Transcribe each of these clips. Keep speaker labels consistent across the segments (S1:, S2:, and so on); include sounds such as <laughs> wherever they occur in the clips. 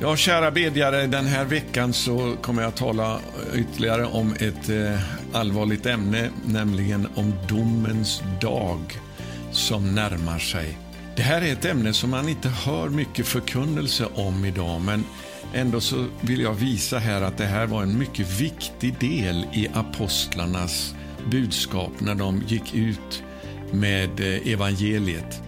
S1: Ja, kära bedjare, den här veckan så kommer jag att tala ytterligare om ett eh, allvarligt ämne, nämligen om domens dag som närmar sig. Det här är ett ämne som man inte hör mycket förkunnelse om idag, men ändå så vill jag visa här att det här var en mycket viktig del i apostlarnas budskap när de gick ut med eh, evangeliet.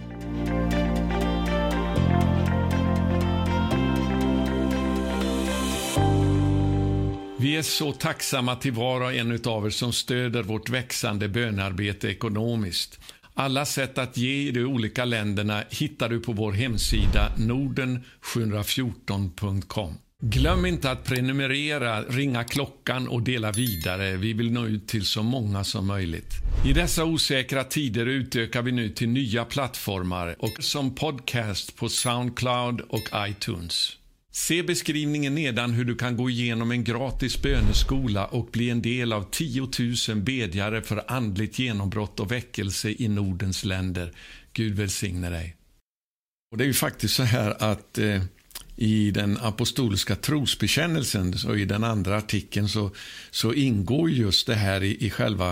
S1: Vi är så tacksamma till var och en av er som stöder vårt växande bönarbete ekonomiskt. Alla sätt att ge i de olika länderna hittar du på vår hemsida norden714.com. Glöm inte att prenumerera, ringa klockan och dela vidare. Vi vill nå ut till så många som möjligt. I dessa osäkra tider utökar vi nu till nya plattformar och som podcast på Soundcloud och iTunes. Se beskrivningen nedan hur du kan gå igenom en gratis böneskola och bli en del av 10 000 bedjare för andligt genombrott och väckelse i Nordens länder. Gud välsigne dig. Och Det är ju faktiskt så här att eh, i den apostoliska trosbekännelsen, och i den andra artikeln, så, så ingår just det här i, i själva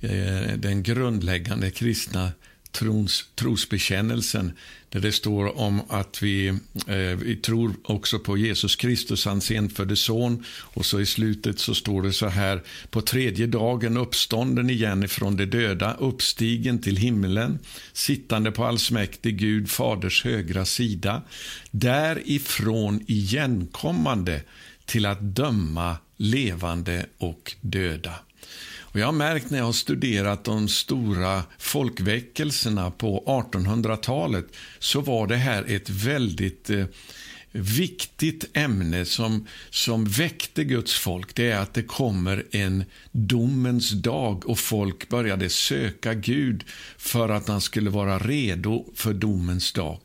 S1: eh, den grundläggande kristna trons, trosbekännelsen där det står om att vi, eh, vi tror också på Jesus Kristus, hans enfödde son. Och så i slutet så står det så här, på tredje dagen uppstånden igen ifrån de döda, uppstigen till himlen, sittande på allsmäktig Gud, faders högra sida, därifrån igenkommande till att döma levande och döda. Och jag har märkt när jag har studerat de stora folkväckelserna på 1800-talet så var det här ett väldigt eh, viktigt ämne som, som väckte Guds folk. Det är att det kommer en domens dag och folk började söka Gud för att han skulle vara redo för domens dag.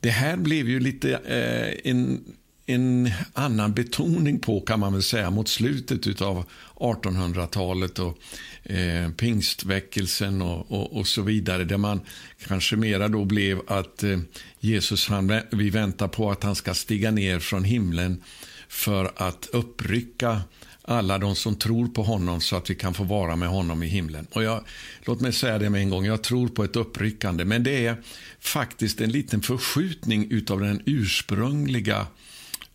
S1: Det här blev ju lite eh, en en annan betoning på, kan man väl säga, mot slutet av 1800-talet och eh, pingstväckelsen och, och, och, så vidare. Där man kanske mera då blev att eh, Jesus, han, vi väntar på att han ska stiga ner från himlen för att upprycka alla de som tror på honom så att vi kan få vara med honom i himlen. Och jag, låt mig säga det med en gång, jag tror på ett uppryckande, men det är faktiskt en liten förskjutning av den ursprungliga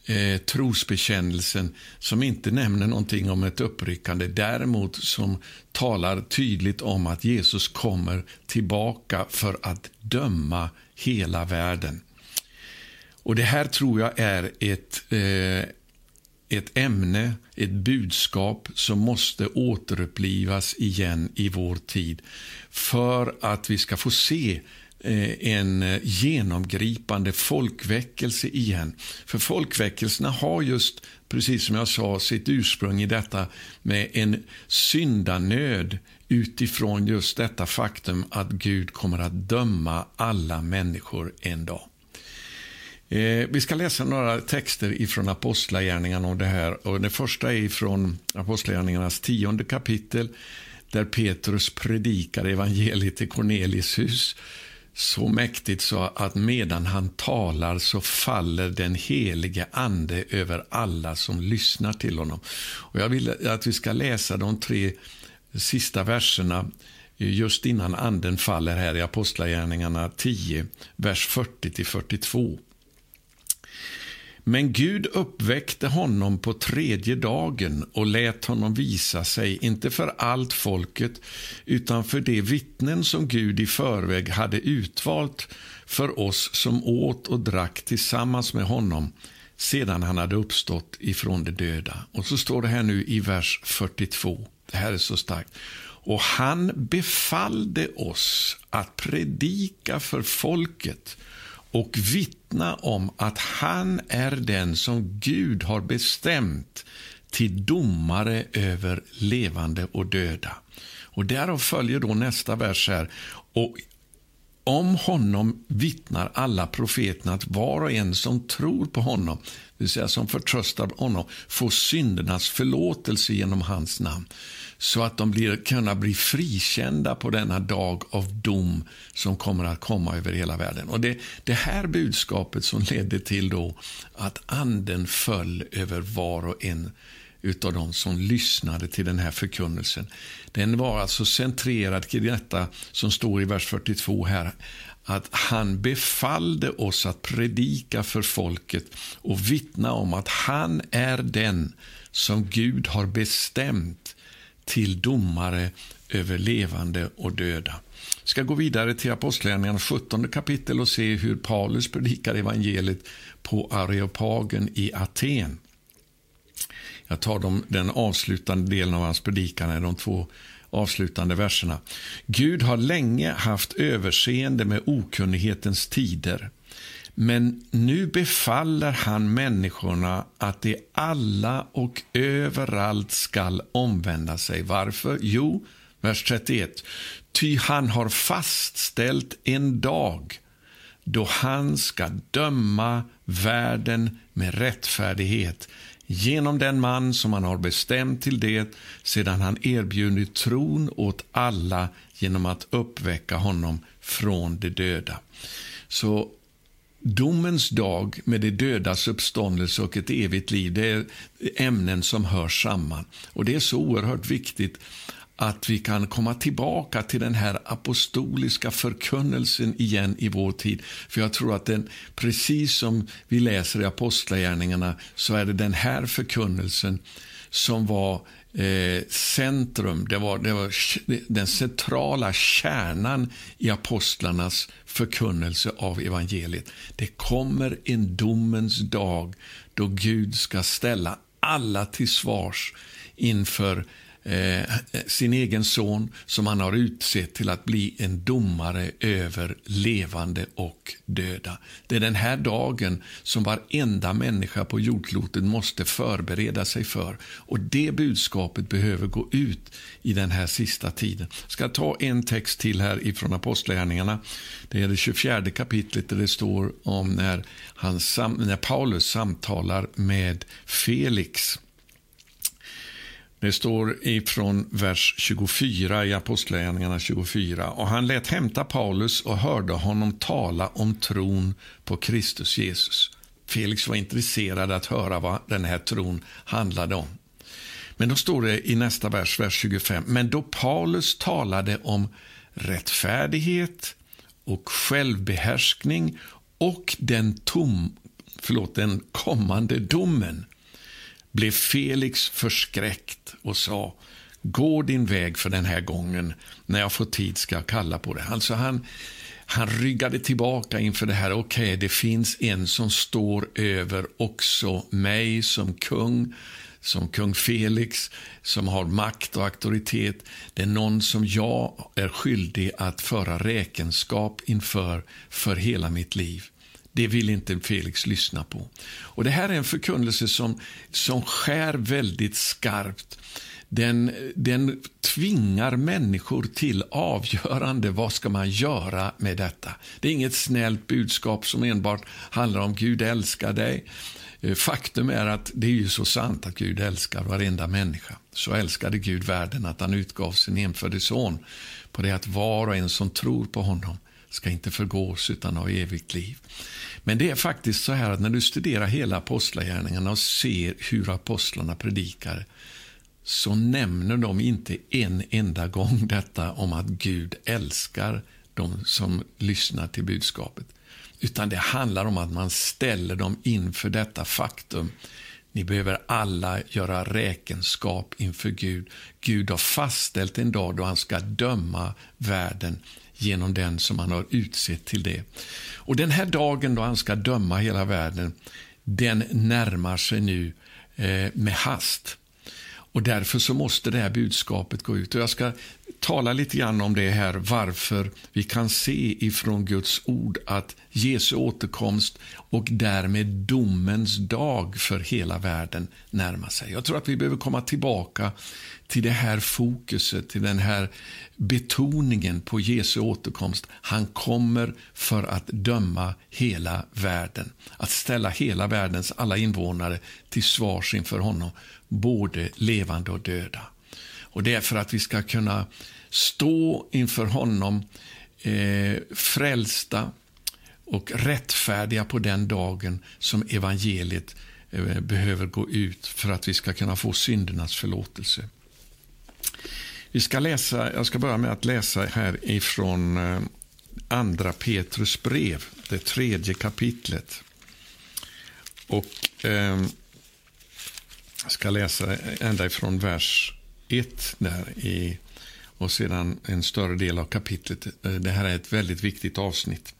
S1: eh, trosbekännelsen som inte nämner någonting om ett uppryckande, däremot som talar tydligt om att Jesus kommer tillbaka för att döma hela världen. Och Det här tror jag är ett, eh, ett ämne, ett budskap som måste återupplivas igen i vår tid för att vi ska få se Eh, en eh, genomgripande folkväckelse igen. För folkväckelserna har just, precis som jag sa, sitt ursprung i detta med en syndanöd utifrån just detta faktum att Gud kommer att döma alla människor en dag. Eh, vi ska läsa några texter ifrån Apostlagärningarna om det här. Och det första är från Apostlagärningarnas tionde kapitel där Petrus predikar evangeliet i Cornelis hus så mäktigt så att medan han talar så faller den helige ande över alla som lyssnar till honom. Och Jag vill att vi ska läsa de tre sista verserna just innan anden faller här i Apostlagärningarna 10, vers 40-42. Men Gud uppväckte honom på tredje dagen och lät honom visa sig, inte för allt folket, utan för de vittnen som Gud i förväg hade utvalt för oss som åt och drack tillsammans med honom sedan han hade uppstått ifrån de döda. Och så står det här nu i vers 42. Det här är så starkt. Och han befallde oss att predika för folket och vittna om att han är den som Gud har bestämt till domare över levande och döda. Och Därav följer då nästa vers här. Och om honom vittnar alla profeterna att var och en som tror på honom, det vill säga som förtröstar honom, får syndernas förlåtelse genom hans namn så att de blir, kunna bli frikända på denna dag av dom som kommer att komma över hela världen. Och Det, det här budskapet som ledde till då att anden föll över var och en utav dem som lyssnade till den här förkunnelsen. Den var alltså centrerad kring detta som står i vers 42 här att han befallde oss att predika för folket och vittna om att han är den som Gud har bestämt till domare över levande och döda. Vi ska gå vidare till Apostlagärningarna 17 kapitel och se hur Paulus predikar evangeliet på Areopagen i Aten. Jag tar dem, den avslutande delen av hans predikan, de två avslutande verserna. Gud har länge haft överseende med okunnighetens tider. Men nu befaller han människorna att de alla och överallt skall omvända sig. Varför? Jo, vers 31. Ty han har fastställt en dag då han ska döma världen med rättfärdighet genom den man som han har bestämt till det sedan han erbjudit tron åt alla genom att uppväcka honom från de döda. Så domens dag med de dödas uppståndelse och ett evigt liv, det är ämnen som hör samman. Och Det är så oerhört viktigt att vi kan komma tillbaka till den här apostoliska förkunnelsen igen i vår tid. För jag tror att den, precis som vi läser i Apostlagärningarna, så är det den här förkunnelsen som var eh, centrum, det var, det var den centrala kärnan i apostlarnas förkunnelse av evangeliet. Det kommer en domens dag då Gud ska ställa alla till svars inför eh, sin egen son som han har utsett till att bli en domare över levande och döda. Det är den här dagen som varenda människa på jordklotet måste förbereda sig för. Och Det budskapet behöver gå ut i den här sista tiden. Jag ska ta en text till här ifrån Apostlagärningarna. Det är det 24 kapitlet där det står om när, han, när Paulus samtalar med Felix. Det står ifrån vers 24 i Apostlagärningarna 24. Och han lät hämta Paulus och hörde honom tala om tron på Kristus Jesus. Felix var intresserad att höra vad den här tron handlade om. Men då står det i nästa vers, vers 25. Men då Paulus talade om rättfärdighet och självbehärskning och den, tom, förlåt, den kommande domen blev Felix förskräckt och sa Gå din väg för den här gången. När jag får tid ska jag kalla på det. Alltså han, han ryggade tillbaka inför det här. Okej, okay, det finns en som står över också mig som kung som kung Felix, som har makt och auktoritet. Det är någon som jag är skyldig att föra räkenskap inför för hela mitt liv. Det vill inte Felix lyssna på. Och Det här är en förkunnelse som, som skär väldigt skarpt. Den, den tvingar människor till avgörande. Vad ska man göra med detta? Det är inget snällt budskap som enbart handlar om Gud älskar dig. Eh, faktum är att det är ju så sant att Gud älskar varenda människa. Så älskade Gud världen att han utgav sin enfödde son på det att var och en som tror på honom ska inte förgås utan ha evigt liv. Men det är faktiskt så här att när du studerar hela apostlagärningarna och ser hur apostlarna predikar så nämner de inte en enda gång detta om att Gud älskar de som lyssnar till budskapet. Utan det handlar om att man ställer dem inför detta faktum. Ni behöver alla göra räkenskap inför Gud. Gud har fastställt en dag då han ska döma världen genom den som han har utsett till det. Och Den här dagen då han ska döma hela världen, den närmar sig nu eh, med hast. Och Därför så måste det här budskapet gå ut. Och Jag ska tala lite grann om det här, varför vi kan se ifrån Guds ord att Jesu återkomst och därmed domens dag för hela världen närmar sig. Jag tror att vi behöver komma tillbaka till det här fokuset, till den här betoningen på Jesu återkomst. Han kommer för att döma hela världen, att ställa hela världens alla invånare till svars inför honom, både levande och döda. Och Det är för att vi ska kunna stå inför honom eh, frälsta och rättfärdiga på den dagen som evangeliet eh, behöver gå ut för att vi ska kunna få syndernas förlåtelse. Vi ska läsa, jag ska börja med att läsa här ifrån eh, Andra Petrus brev, det tredje kapitlet. Och eh, Jag ska läsa ända ifrån vers 1 där i, och sedan en större del av kapitlet. Eh, det här är ett väldigt viktigt avsnitt.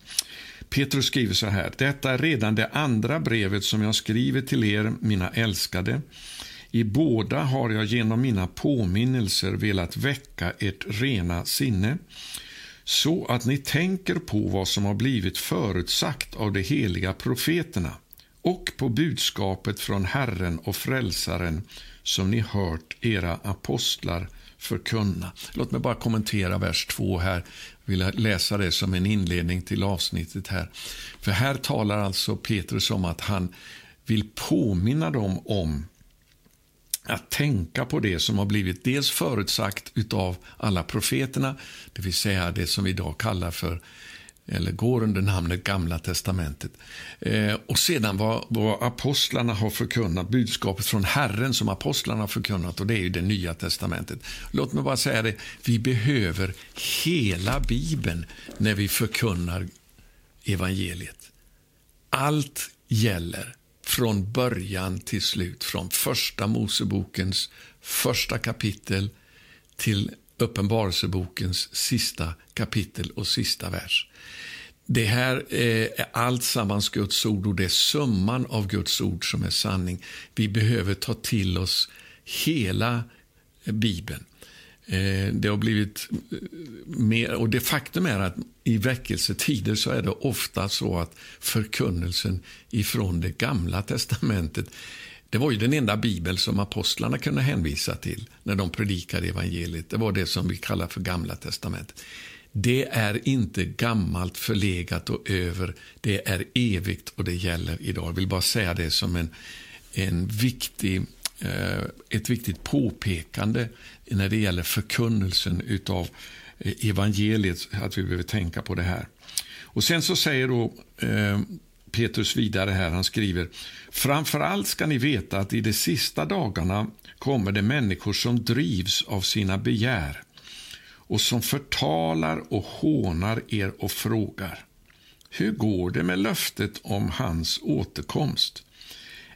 S1: Petrus skriver så här. Detta är redan det andra brevet som jag skriver till er, mina älskade. I båda har jag genom mina påminnelser velat väcka ert rena sinne så att ni tänker på vad som har blivit förutsagt av de heliga profeterna och på budskapet från Herren och Frälsaren som ni hört era apostlar förkunna. Låt mig bara kommentera vers 2 här. Jag vill läsa det som en inledning till avsnittet här. För här talar alltså Petrus om att han vill påminna dem om att tänka på det som har blivit dels förutsagt av alla profeterna, det vill säga det som vi idag kallar för eller går under namnet Gamla testamentet. Eh, och sedan vad, vad apostlarna har förkunnat, budskapet från Herren som apostlarna har förkunnat, och det är ju det Nya testamentet. Låt mig bara säga det, vi behöver hela Bibeln när vi förkunnar evangeliet. Allt gäller från början till slut, från första Mosebokens första kapitel till Uppenbarelsebokens sista kapitel och sista vers. Det här eh, är allt sammans Guds ord och det är summan av Guds ord som är sanning. Vi behöver ta till oss hela eh, Bibeln. Eh, det har blivit mer, och det faktum är att i väckelsetider så är det ofta så att förkunnelsen ifrån det gamla testamentet det var ju den enda bibel som apostlarna kunde hänvisa till när de predikade evangeliet. Det var det som vi kallar för Gamla testamentet. Det är inte gammalt, förlegat och över. Det är evigt och det gäller idag. Jag vill bara säga det som en, en viktig, eh, ett viktigt påpekande när det gäller förkunnelsen av eh, evangeliet, att vi behöver tänka på det här. Och Sen så säger då eh, Petrus vidare här, han skriver Framförallt ska ni veta att i de sista dagarna kommer det människor som drivs av sina begär och som förtalar och hånar er och frågar Hur går det med löftet om hans återkomst?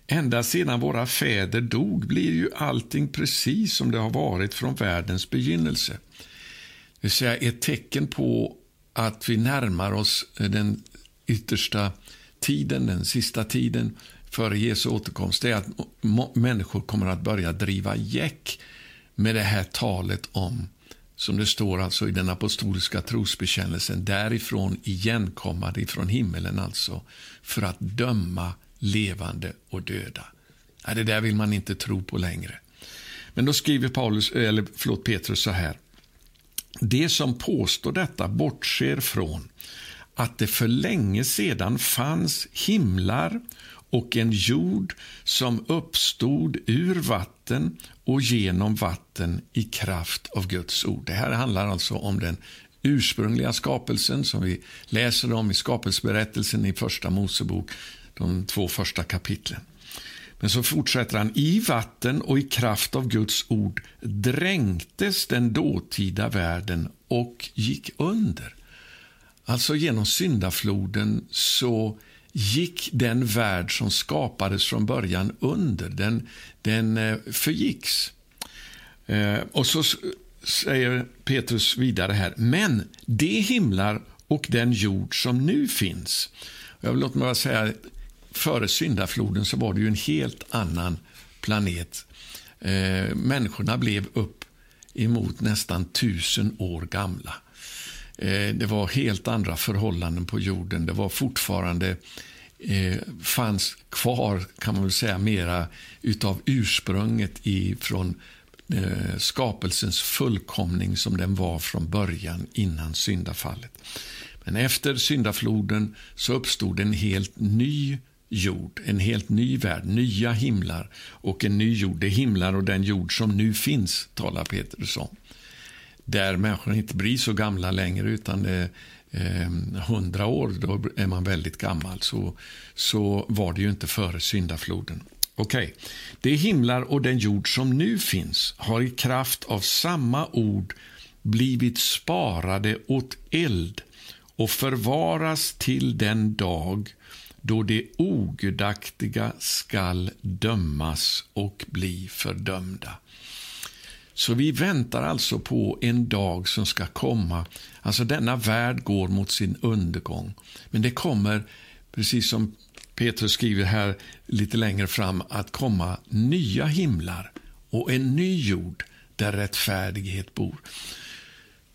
S1: Ända sedan våra fäder dog blir ju allting precis som det har varit från världens begynnelse. Det vill säga ett tecken på att vi närmar oss den yttersta tiden, den sista tiden före Jesu återkomst, är att människor kommer att börja driva gäck med det här talet om, som det står alltså i den apostoliska trosbekännelsen, därifrån igenkommande ifrån himmelen alltså, för att döma levande och döda. Det där vill man inte tro på längre. Men då skriver Paulus, eller förlåt, Petrus så här. Det som påstår detta bortser från att det för länge sedan fanns himlar och en jord som uppstod ur vatten och genom vatten i kraft av Guds ord. Det här handlar alltså om den ursprungliga skapelsen som vi läser om i skapelseberättelsen i Första Mosebok, de två första kapitlen. Men så fortsätter han. I vatten och i kraft av Guds ord dränktes den dåtida världen och gick under. Alltså genom syndafloden så gick den värld som skapades från början under. Den, den eh, förgicks. Eh, och så säger Petrus vidare här, men de himlar och den jord som nu finns. Jag vill låt mig säga, före syndafloden så var det ju en helt annan planet. Eh, människorna blev upp emot nästan tusen år gamla. Eh, det var helt andra förhållanden på jorden. Det var fortfarande eh, fanns kvar, kan man väl säga, mera utav ursprunget ifrån eh, skapelsens fullkomning som den var från början innan syndafallet. Men efter syndafloden så uppstod en helt ny jord, en helt ny värld, nya himlar och en ny jord. Det är himlar och den jord som nu finns, talar Petrus om. Där människorna inte blir så gamla längre, utan det ehm, hundra eh, år, då är man väldigt gammal. Så, så var det ju inte före syndafloden. Okej, okay. Det himlar och den jord som nu finns har i kraft av samma ord blivit sparade åt eld och förvaras till den dag då det ogudaktiga skall dömas och bli fördömda. Så vi väntar alltså på en dag som ska komma. Alltså denna värld går mot sin undergång. Men det kommer, precis som Petrus skriver här lite längre fram, att komma nya himlar och en ny jord där rättfärdighet bor.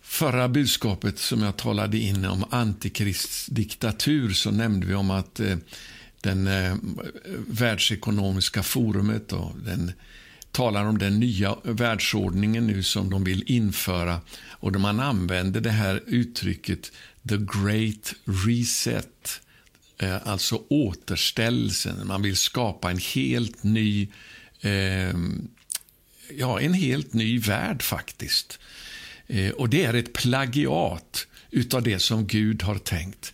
S1: Förra budskapet som jag talade in om antikrists diktatur så nämnde vi om att eh, den eh, världsekonomiska forumet och den talar om den nya världsordningen nu som de vill införa. Och då man använder det här uttrycket the great reset, eh, alltså återställelsen. Man vill skapa en helt ny, eh, ja, en helt ny värld faktiskt. Eh, och det är ett plagiat utav det som Gud har tänkt.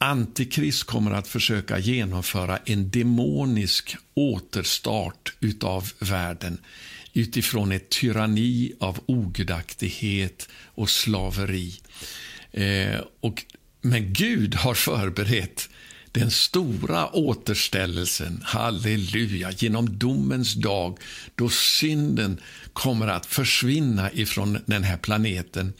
S1: Antikrist kommer att försöka genomföra en demonisk återstart utav världen utifrån ett tyranni av ogudaktighet och slaveri. Eh, och, men Gud har förberett den stora återställelsen, halleluja, genom domens dag då synden kommer att försvinna ifrån den här planeten.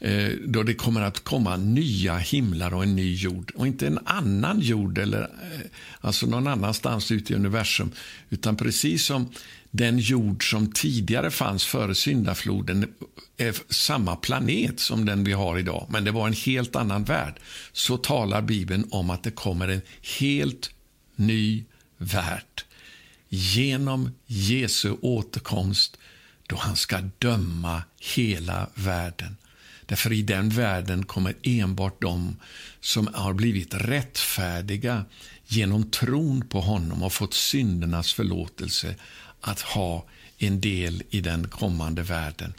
S1: Eh, då det kommer att komma nya himlar och en ny jord. Och inte en annan jord, eller eh, alltså någon annanstans ute i universum. Utan precis som den jord som tidigare fanns före syndafloden är samma planet som den vi har idag, men det var en helt annan värld. Så talar Bibeln om att det kommer en helt ny värld genom Jesu återkomst då han ska döma hela världen. Därför i den världen kommer enbart de som har blivit rättfärdiga genom tron på honom och fått syndernas förlåtelse att ha en del i den kommande världen.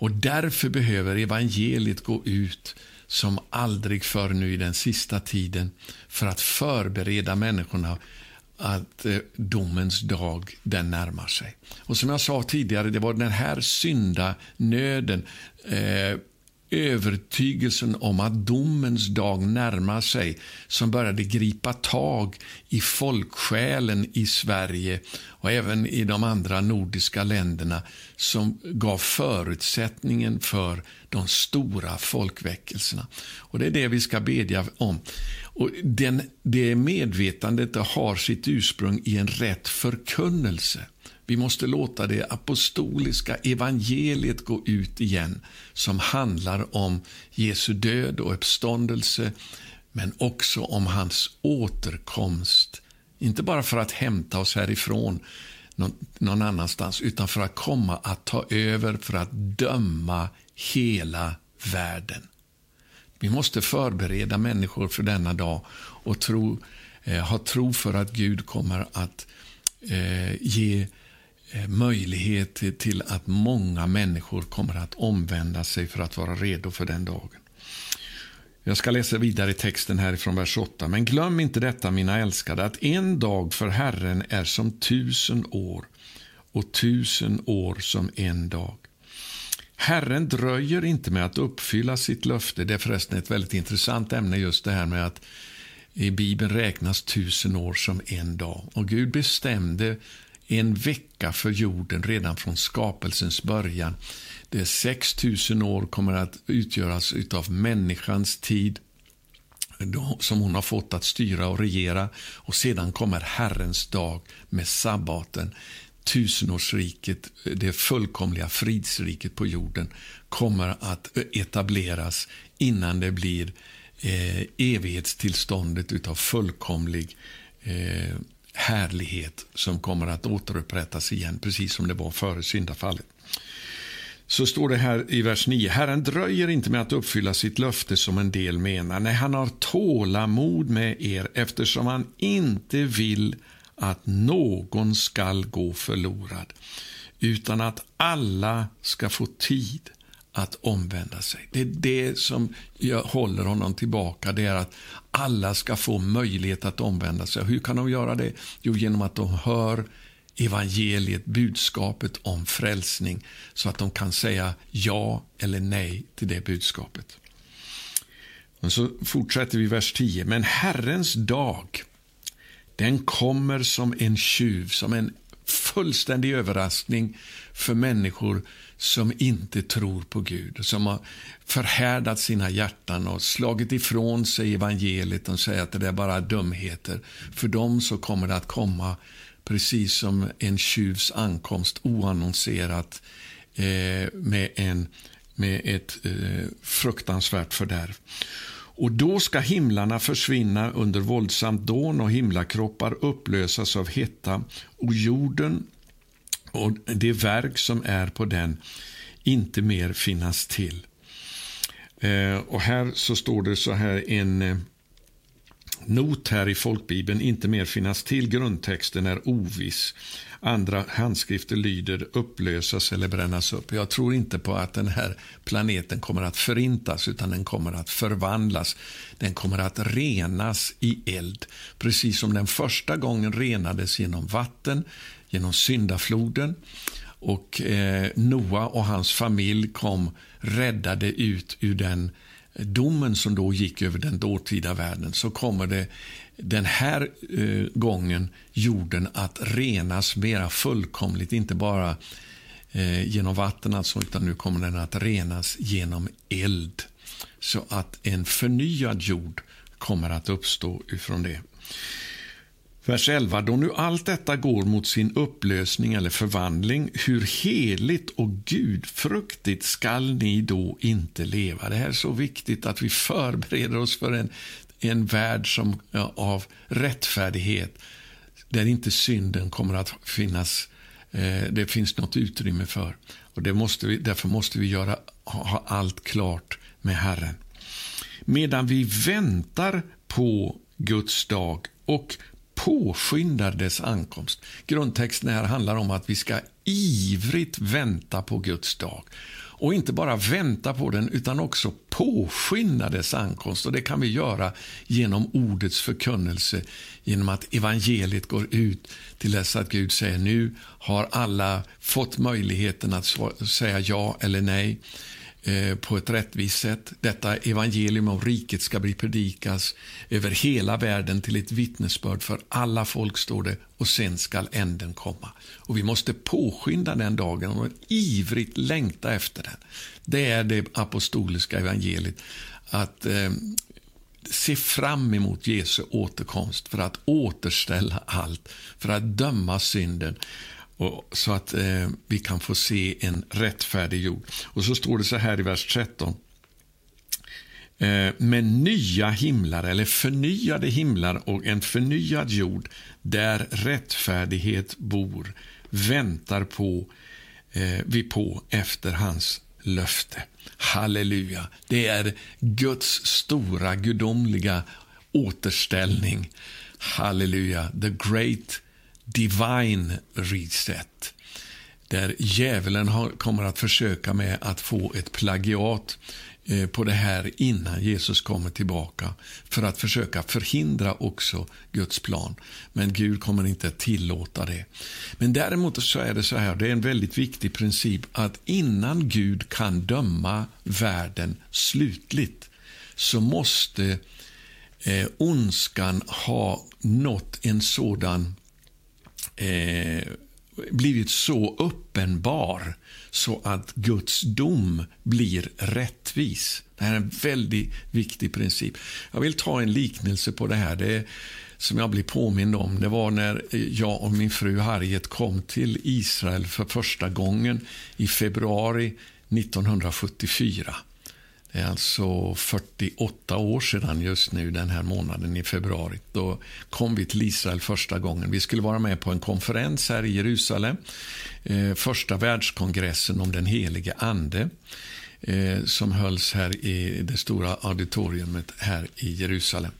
S1: Och Därför behöver evangeliet gå ut som aldrig förr nu i den sista tiden för att förbereda människorna att eh, domens dag den närmar sig. Och Som jag sa tidigare, det var den här syndanöden eh, övertygelsen om att domens dag närmar sig som började gripa tag i folksjälen i Sverige och även i de andra nordiska länderna som gav förutsättningen för de stora folkväckelserna. Och Det är det vi ska bedja om. Och den, det medvetandet har sitt ursprung i en rätt förkunnelse. Vi måste låta det apostoliska evangeliet gå ut igen som handlar om Jesu död och uppståndelse men också om hans återkomst. Inte bara för att hämta oss härifrån någon annanstans utan för att komma att ta över, för att döma hela världen. Vi måste förbereda människor för denna dag och tro, eh, ha tro för att Gud kommer att eh, ge Eh, Eh, möjlighet till att många människor kommer att omvända sig för att vara redo för den dagen. Jag ska läsa vidare i texten härifrån vers 8. Men glöm inte detta, mina älskade, att en dag för Herren är som tusen år och tusen år som en dag. Herren dröjer inte med att uppfylla sitt löfte. Det är förresten ett väldigt intressant ämne, just det här med att i Bibeln räknas tusen år som en dag. Och Gud bestämde en vecka för jorden redan från skapelsens början. Det är 6000 år kommer att utgöras av människans tid som hon har fått att styra och regera. Och Sedan kommer Herrens dag med sabbaten. tusenårsriket, det fullkomliga fridsriket på jorden, kommer att etableras innan det blir eh, evighetstillståndet av fullkomlig eh, härlighet som kommer att återupprättas igen, precis som det var före syndafallet. Så står det här i vers 9. Herren dröjer inte med att uppfylla sitt löfte som en del menar. Nej, han har tålamod med er eftersom han inte vill att någon skall gå förlorad utan att alla ska få tid att omvända sig. Det är det som håller honom tillbaka. Det är att alla ska få möjlighet att omvända sig. Hur kan de göra det? Jo, genom att de hör evangeliet, budskapet om frälsning så att de kan säga ja eller nej till det budskapet. Och så fortsätter vi vers 10. Men Herrens dag, den kommer som en tjuv, som en fullständig överraskning för människor som inte tror på Gud, som har förhärdat sina hjärtan och slagit ifrån sig evangeliet och säger att det är bara dumheter. För dem så kommer det att komma precis som en tjuvs ankomst oannonserat eh, med, en, med ett eh, fruktansvärt fördärv. Och då ska himlarna försvinna under våldsamt dån och himlakroppar upplösas av hetta och jorden och det verk som är på den inte mer finnas till. Eh, och här så står det så här en eh, not här i folkbibeln, inte mer finnas till. Grundtexten är oviss. Andra handskrifter lyder upplösas eller brännas upp. Jag tror inte på att den här planeten kommer att förintas utan den kommer att förvandlas. Den kommer att renas i eld. Precis som den första gången renades genom vatten, genom syndafloden. Och eh, Noa och hans familj kom räddade ut ur den domen som då gick över den dåtida världen så kommer det den här eh, gången jorden att renas mera fullkomligt, inte bara eh, genom vatten alltså, utan nu kommer den att renas genom eld. Så att en förnyad jord kommer att uppstå ifrån det. Vers 11. Då nu allt detta går mot sin upplösning eller förvandling, hur heligt och gudfruktigt skall ni då inte leva? Det här är så viktigt att vi förbereder oss för en, en värld som, ja, av rättfärdighet, där inte synden kommer att finnas, eh, det finns något utrymme för. Och det måste vi, därför måste vi göra, ha, ha allt klart med Herren. Medan vi väntar på Guds dag och påskyndar dess ankomst. Grundtexten här handlar om att vi ska ivrigt vänta på Guds dag. Och inte bara vänta på den, utan också påskynda dess ankomst. Och Det kan vi göra genom ordets förkunnelse, genom att evangeliet går ut till dess att Gud säger nu har alla fått möjligheten att säga ja eller nej. Eh, på ett rättvist sätt. Detta evangelium om riket ska bli predikas över hela världen till ett vittnesbörd för alla folk, står det, och sen skall änden komma. Och Vi måste påskynda den dagen och ivrigt längta efter den. Det är det apostoliska evangeliet, att eh, se fram emot Jesu återkomst för att återställa allt, för att döma synden och, så att eh, vi kan få se en rättfärdig jord. Och så står det så här i vers 13. Eh, med nya himlar, eller förnyade himlar och en förnyad jord där rättfärdighet bor, väntar på, eh, vi på efter hans löfte. Halleluja! Det är Guds stora gudomliga återställning. Halleluja! The great divine reset där djävulen har, kommer att försöka med att få ett plagiat eh, på det här innan Jesus kommer tillbaka för att försöka förhindra också Guds plan. Men Gud kommer inte att tillåta det. Men däremot så är det så här, det är en väldigt viktig princip att innan Gud kan döma världen slutligt så måste eh, ondskan ha nått en sådan eh, blivit så uppenbar så att Guds dom blir rättvis. Det här är en väldigt viktig princip. Jag vill ta en liknelse på det här. Det är som jag blev påmind om. Det var när jag och min fru Harriet kom till Israel för första gången i februari 1974. Det är alltså 48 år sedan just nu den här månaden i februari. Då kom vi till Israel första gången. Vi skulle vara med på en konferens här i Jerusalem. Eh, första världskongressen om den helige ande eh, som hölls här i det stora auditoriumet här i Jerusalem.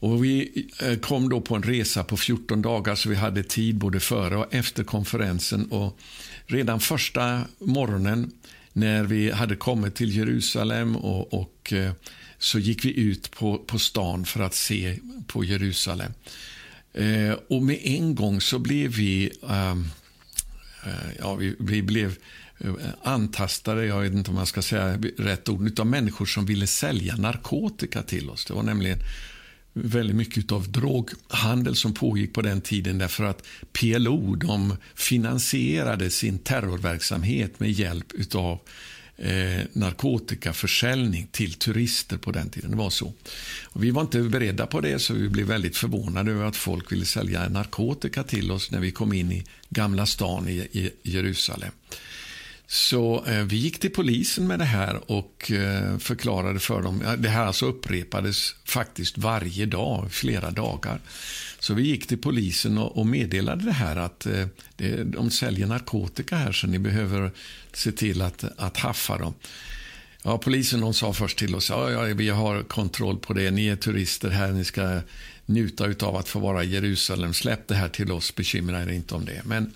S1: Och vi eh, kom då på en resa på 14 dagar, så vi hade tid både före och efter konferensen. Och redan första morgonen när vi hade kommit till Jerusalem och, och eh, så gick vi ut på, på stan för att se på Jerusalem. Eh, och med en gång så blev vi, ehm, eh, ja, vi, vi, blev eh, antastade, jag vet inte om man ska säga rätt ord, av människor som ville sälja narkotika till oss. Det var nämligen väldigt mycket av droghandel som pågick på den tiden därför att PLO de finansierade sin terrorverksamhet med hjälp av eh, narkotikaförsäljning till turister på den tiden. Det var så. Och vi var inte beredda på det, så vi blev väldigt förvånade över att folk ville sälja narkotika till oss när vi kom in i Gamla stan i, i Jerusalem. Så eh, vi gick till polisen med det här och eh, förklarade för dem. Det här alltså upprepades faktiskt varje dag, flera dagar. Så vi gick till polisen och, och meddelade det här att eh, det, de säljer narkotika här så ni behöver se till att, att haffa dem. Ja, polisen de sa först till oss ja, ja, vi har kontroll på det. Ni är turister här, ni ska njuta av att få vara i Jerusalem. Släpp det här till oss, bekymra er inte om det. Men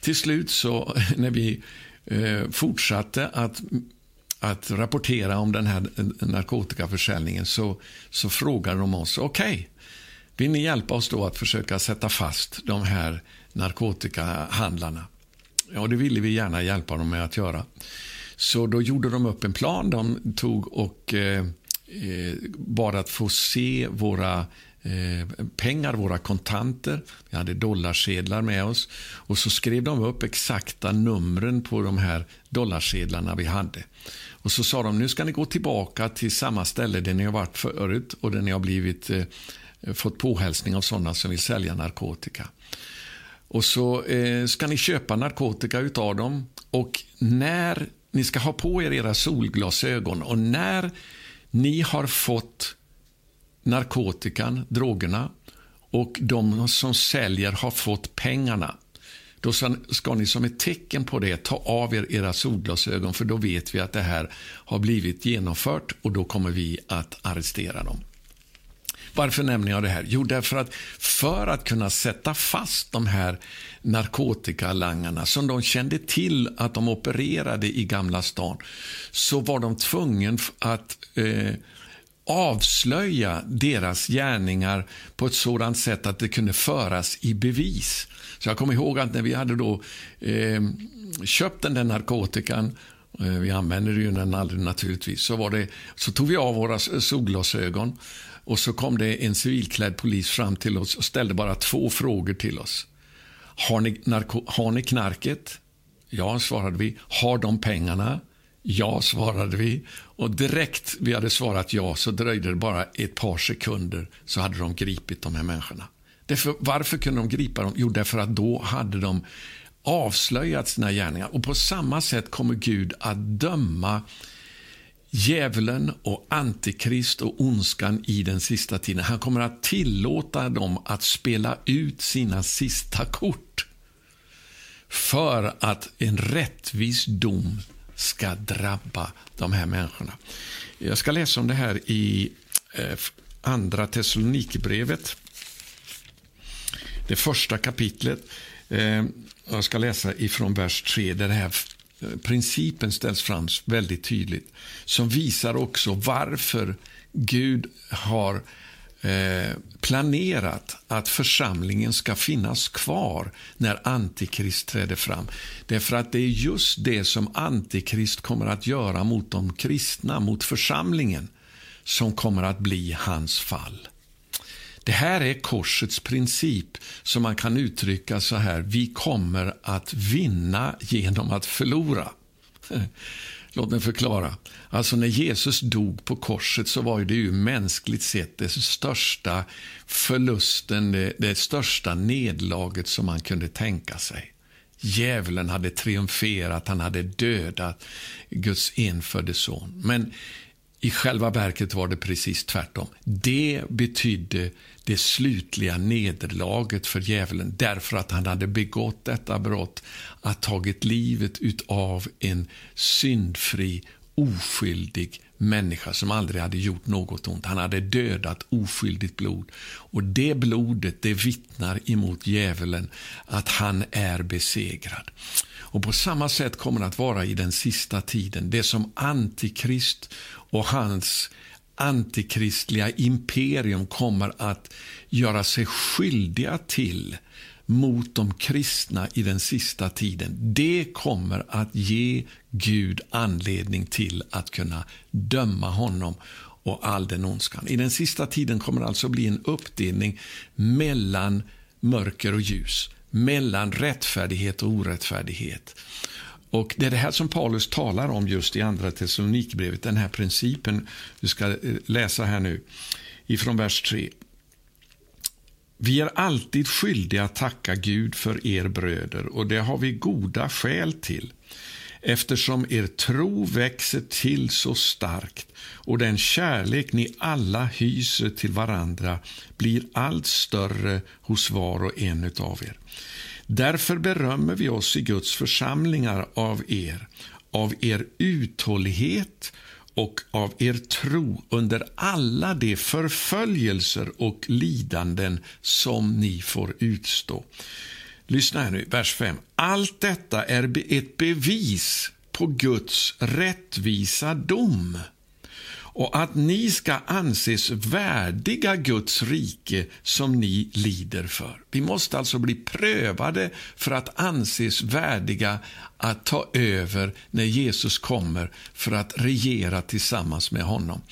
S1: till slut så <laughs> när vi eh, fortsatte att, att rapportera om den här narkotikaförsäljningen så, så frågade de oss, okej, okay, vill ni hjälpa oss då att försöka sätta fast de här narkotikahandlarna? Ja, det ville vi gärna hjälpa dem med att göra. Så då gjorde de upp en plan. De tog och eh, eh bad att få se våra Eh, pengar, våra kontanter. Vi hade dollarsedlar med oss. Och så skrev de upp exakta numren på de här dollarsedlarna vi hade. Och så sa de, nu ska ni gå tillbaka till samma ställe där ni har varit förut och där ni har blivit, eh, fått påhälsning av sådana som vill sälja narkotika. Och så eh, ska ni köpa narkotika utav dem och när ni ska ha på er era solglasögon och när ni har fått narkotikan, drogerna och de som säljer har fått pengarna. Då ska ni som ett tecken på det ta av er era solglasögon för då vet vi att det här har blivit genomfört och då kommer vi att arrestera dem. Varför nämner jag det här? Jo, därför att för att kunna sätta fast de här narkotikalangarna som de kände till att de opererade i Gamla stan så var de tvungna att eh, avslöja deras gärningar på ett sådant sätt att det kunde föras i bevis. Så jag kommer ihåg att när vi hade då eh, köpt den där narkotikan eh, vi använder ju den aldrig naturligtvis. Så, var det, så tog vi av våra solglasögon och så kom det en civilklädd polis fram till oss och ställde bara två frågor till oss. Har ni, narko, har ni knarket? Ja, svarade vi. Har de pengarna? Ja, svarade vi. Och direkt vi hade svarat ja så dröjde det bara ett par sekunder så hade de gripit de här människorna. Därför, varför kunde de gripa dem? Jo, därför att då hade de avslöjat sina gärningar. Och på samma sätt kommer Gud att döma djävulen och antikrist och ondskan i den sista tiden. Han kommer att tillåta dem att spela ut sina sista kort för att en rättvis dom ska drabba de här människorna. Jag ska läsa om det här i eh, Andra Thessalonikerbrevet. Det första kapitlet. Eh, jag ska läsa ifrån vers 3 där den här eh, principen ställs fram väldigt tydligt. Som visar också varför Gud har Eh, planerat att församlingen ska finnas kvar när Antikrist träder fram. Därför att det är just det som Antikrist kommer att göra mot de kristna, mot församlingen, som kommer att bli hans fall. Det här är korsets princip som man kan uttrycka så här. Vi kommer att vinna genom att förlora. Låt mig förklara. Alltså när Jesus dog på korset så var det ju mänskligt sett det största förlusten, det, det största nedlaget som man kunde tänka sig. Djävulen hade triumferat, han hade dödat Guds enfödde son. Men i själva verket var det precis tvärtom. Det betydde det slutliga nederlaget för djävulen därför att han hade begått detta brott, att tagit livet av en syndfri, oskyldig människa som aldrig hade gjort något ont. Han hade dödat oskyldigt blod. Och det blodet det vittnar emot djävulen att han är besegrad. Och På samma sätt kommer det att vara i den sista tiden. Det som Antikrist och hans antikristliga imperium kommer att göra sig skyldiga till mot de kristna i den sista tiden, det kommer att ge Gud anledning till att kunna döma honom och all den ondskan. I den sista tiden kommer det alltså bli en uppdelning mellan mörker och ljus, mellan rättfärdighet och orättfärdighet. Och Det är det här som Paulus talar om just i Andra Thessalonikerbrevet, den här principen. Vi ska eh, läsa här nu ifrån vers 3. Vi är alltid skyldiga att tacka Gud för er bröder och det har vi goda skäl till eftersom er tro växer till så starkt och den kärlek ni alla hyser till varandra blir allt större hos var och en av er. Därför berömmer vi oss i Guds församlingar av er, av er uthållighet och av er tro under alla de förföljelser och lidanden som ni får utstå. Lyssna här nu, vers 5. Allt detta är ett bevis på Guds rättvisa dom och att ni ska anses värdiga Guds rike som ni lider för. Vi måste alltså bli prövade för att anses värdiga att ta över när Jesus kommer för att regera tillsammans med honom.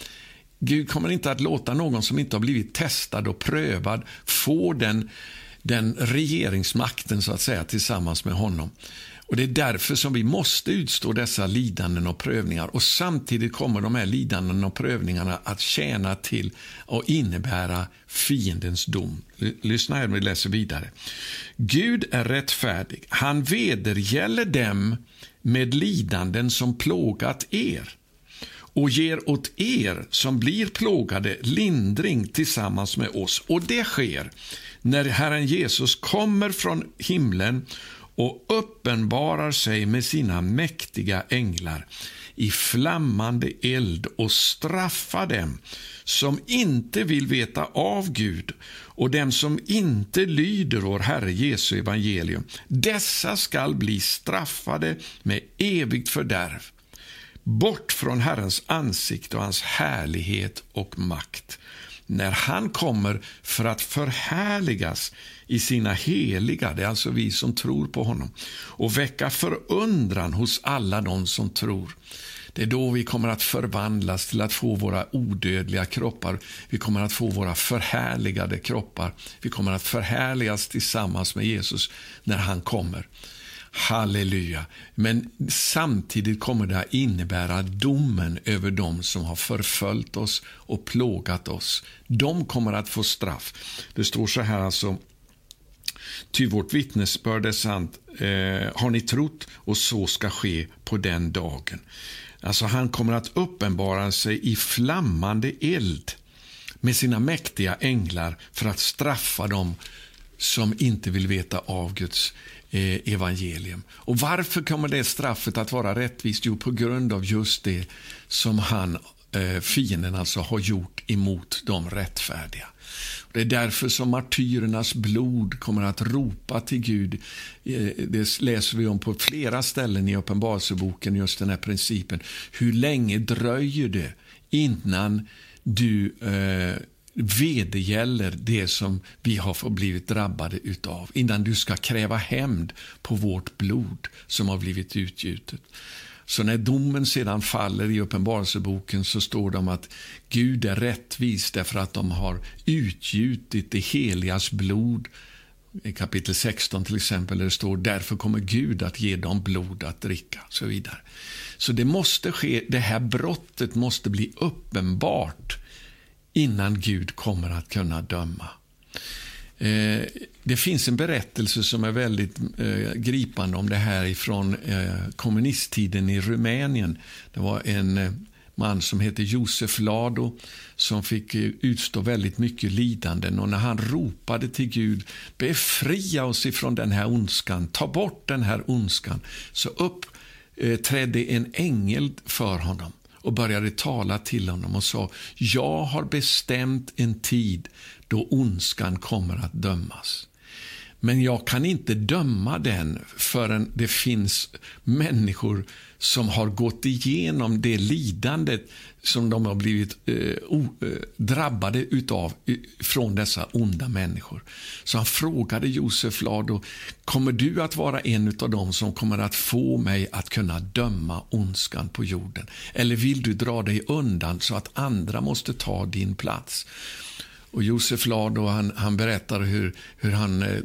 S1: Gud kommer inte att låta någon som inte har blivit testad och prövad få den, den regeringsmakten så att säga tillsammans med honom. Och Det är därför som vi måste utstå dessa lidanden och prövningar. Och Samtidigt kommer de här lidanden och prövningarna att tjäna till och innebära fiendens dom. Lyssna här, vi läser vidare. Gud är rättfärdig. Han vedergäller dem med lidanden som plågat er och ger åt er som blir plågade lindring tillsammans med oss. Och det sker när Herren Jesus kommer från himlen och uppenbarar sig med sina mäktiga änglar i flammande eld och straffar dem som inte vill veta av Gud och dem som inte lyder vår Herre Jesu evangelium. Dessa skall bli straffade med evigt fördärv, bort från Herrens ansikte och hans härlighet och makt när han kommer för att förhärligas i sina heliga, det är alltså vi som tror på honom, och väcka förundran hos alla de som tror. Det är då vi kommer att förvandlas till att få våra odödliga kroppar. Vi kommer att få våra förhärligade kroppar. Vi kommer att förhärligas tillsammans med Jesus när han kommer. Halleluja. Men samtidigt kommer det att innebära domen över dem som har förföljt oss och plågat oss. De kommer att få straff. Det står så här alltså Ty vårt vittnesbörd är sant, eh, har ni trott, och så ska ske på den dagen. Alltså Han kommer att uppenbara sig i flammande eld med sina mäktiga änglar för att straffa dem som inte vill veta av Guds eh, evangelium. Och Varför kommer det straffet att vara rättvist? Jo, på grund av just det som han, eh, fienden alltså har gjort emot de rättfärdiga. Det är därför som martyrernas blod kommer att ropa till Gud. Eh, det läser vi om på flera ställen i Uppenbarelseboken, just den här principen. Hur länge dröjer det innan du eh, vedergäller det som vi har blivit drabbade utav innan du ska kräva hämnd på vårt blod som har blivit utgjutet. Så när domen sedan faller i Uppenbarelseboken så står det om att Gud är rättvis därför att de har utgjutit det heligas blod i kapitel 16 till exempel, där det står därför kommer Gud att ge dem blod att dricka. så vidare. Så det måste ske, det här brottet måste bli uppenbart innan Gud kommer att kunna döma. Eh, det finns en berättelse som är väldigt eh, gripande om det här från eh, kommunisttiden i Rumänien. Det var en eh, man som hette Josef Lado som fick eh, utstå väldigt mycket lidanden. Och när han ropade till Gud, befria oss ifrån den här ondskan, ta bort den här ondskan, så uppträdde eh, en ängel för honom och började tala till honom och sa, jag har bestämt en tid då ondskan kommer att dömas. Men jag kan inte döma den förrän det finns människor som har gått igenom det lidandet som de har blivit eh, o, eh, drabbade utav från dessa onda människor. Så han frågade Josef Lado, kommer du att vara en av dem som kommer att få mig att kunna döma ondskan på jorden? Eller vill du dra dig undan så att andra måste ta din plats? Och Josef Lado han, han berättar hur, hur han eh,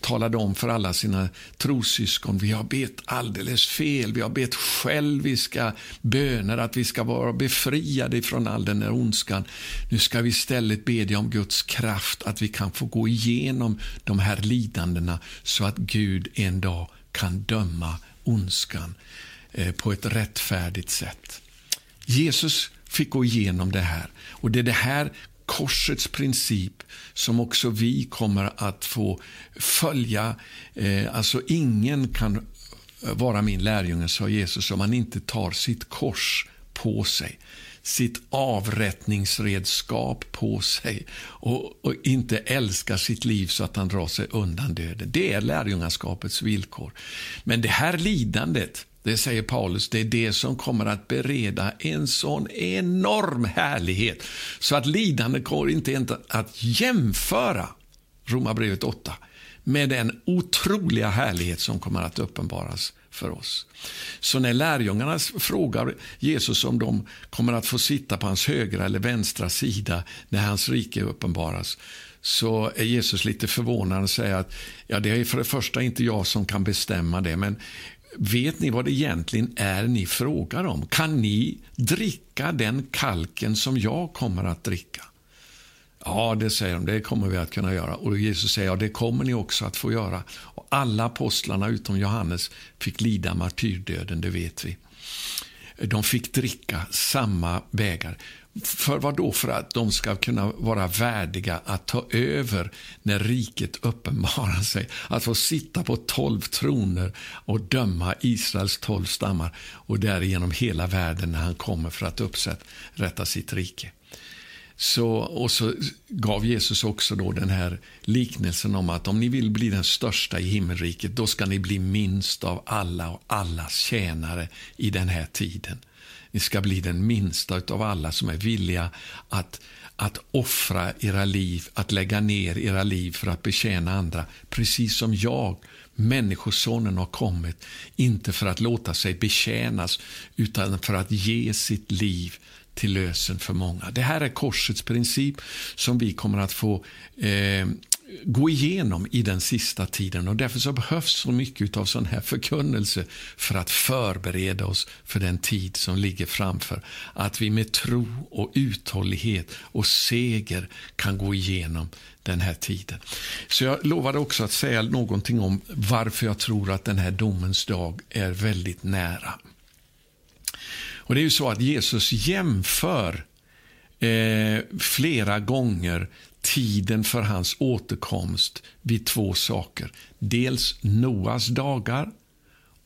S1: talade om för alla sina trossyskon, vi har bett alldeles fel, vi har bett själviska böner, att vi ska vara befriade från all den här ondskan. Nu ska vi istället bedja om Guds kraft, att vi kan få gå igenom de här lidandena, så att Gud en dag kan döma ondskan eh, på ett rättfärdigt sätt. Jesus fick gå igenom det här. Och Det är det här korsets princip som också vi kommer att få följa. Eh, alltså ingen kan vara min lärjunge, sa Jesus, om han inte tar sitt kors på sig sitt avrättningsredskap på sig och, och, inte älskar sitt liv så att han drar sig undan döden. Det är lärjungaskapets villkor. Men det här lidandet, det säger Paulus, det är det som kommer att bereda en sån enorm härlighet så att lidandet går inte att jämföra, Romarbrevet 8, med den otroliga härlighet som kommer att uppenbaras för oss. Så när lärjungarna frågar Jesus om de kommer att få sitta på hans högra eller vänstra sida när hans rike uppenbaras, så är Jesus lite förvånad och säger att ja, det är för det första inte jag som kan bestämma det, men Vet ni vad det egentligen är ni frågar om? Kan ni dricka den kalken som jag kommer att dricka? Ja, det säger de, det kommer vi att kunna göra. Och Jesus säger, ja, det kommer ni också att få göra. Och alla apostlarna utom Johannes fick lida martyrdöden, det vet vi. De fick dricka samma vägar. För vad då? För att de ska kunna vara värdiga att ta över när riket uppenbarar sig. Att få sitta på tolv troner och döma Israels tolv stammar och därigenom hela världen när han kommer för att upprätta sitt rike. Så, och så gav Jesus också då den här liknelsen om att om ni vill bli den största i himmelriket, då ska ni bli minst av alla och allas tjänare i den här tiden. Ni ska bli den minsta av alla som är villiga att, att offra era liv, att lägga ner era liv för att betjäna andra. Precis som jag, Människosonen, har kommit, inte för att låta sig betjänas, utan för att ge sitt liv till lösen för många. Det här är korsets princip som vi kommer att få eh, gå igenom i den sista tiden. och Därför så behövs så mycket av sån här förkunnelse för att förbereda oss för den tid som ligger framför. Att vi med tro och uthållighet och seger kan gå igenom den här tiden. Så jag lovade också att säga någonting om varför jag tror att den här domens dag är väldigt nära. Och Det är ju så att Jesus jämför eh, flera gånger tiden för hans återkomst vid två saker. Dels Noas dagar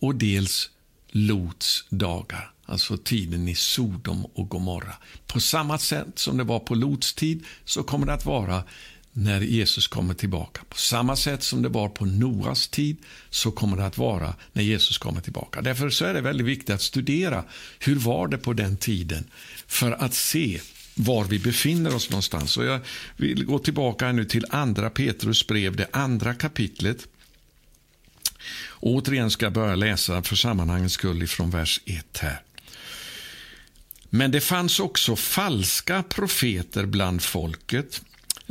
S1: och dels Lots dagar. Alltså tiden i Sodom och Gomorra. På samma sätt som det var på Lots tid så kommer det att vara när Jesus kommer tillbaka. På samma sätt som det var på Noas tid så kommer det att vara när Jesus kommer tillbaka. Därför så är det väldigt viktigt att studera hur var det på den tiden för att se var vi befinner oss någonstans. Och jag vill gå tillbaka nu till andra Petrus brev, det andra kapitlet. Och återigen ska jag börja läsa för sammanhangets skull från vers 1 här. Men det fanns också falska profeter bland folket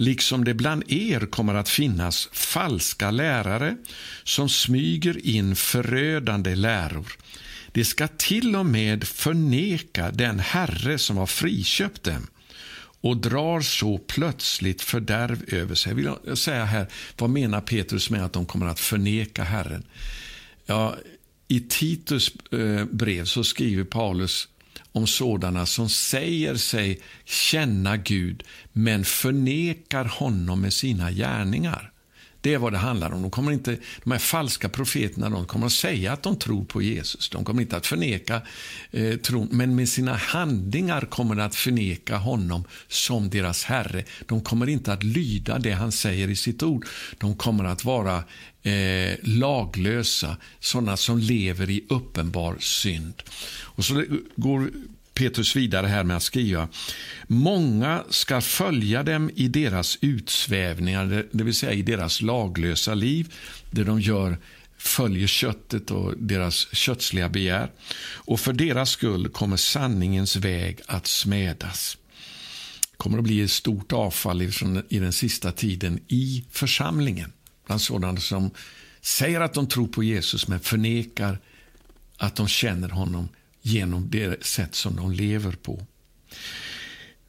S1: liksom det bland er kommer att finnas falska lärare som smyger in förödande läror. De ska till och med förneka den Herre som har friköpt dem och drar så plötsligt fördärv över sig. Jag vill säga här, vad menar Petrus med att de kommer att förneka Herren? Ja, I Titus eh, brev så skriver Paulus om sådana som säger sig känna Gud men förnekar honom med sina gärningar. Det är vad det handlar om. De, kommer inte, de här falska profeterna de kommer att säga att de tror på Jesus. De kommer inte att förneka eh, tron, men med sina handlingar kommer de att förneka honom som deras Herre. De kommer inte att lyda det han säger i sitt ord. De kommer att vara eh, laglösa, sådana som lever i uppenbar synd. Och så går Petrus vidare här med att skriva. Många ska följa dem i deras utsvävningar, det vill säga i deras laglösa liv, där de gör följer köttet och deras kötsliga begär. Och för deras skull kommer sanningens väg att smädas. Det kommer att bli ett stort avfall i den sista tiden i församlingen. Bland sådana som säger att de tror på Jesus men förnekar att de känner honom genom det sätt som de lever på.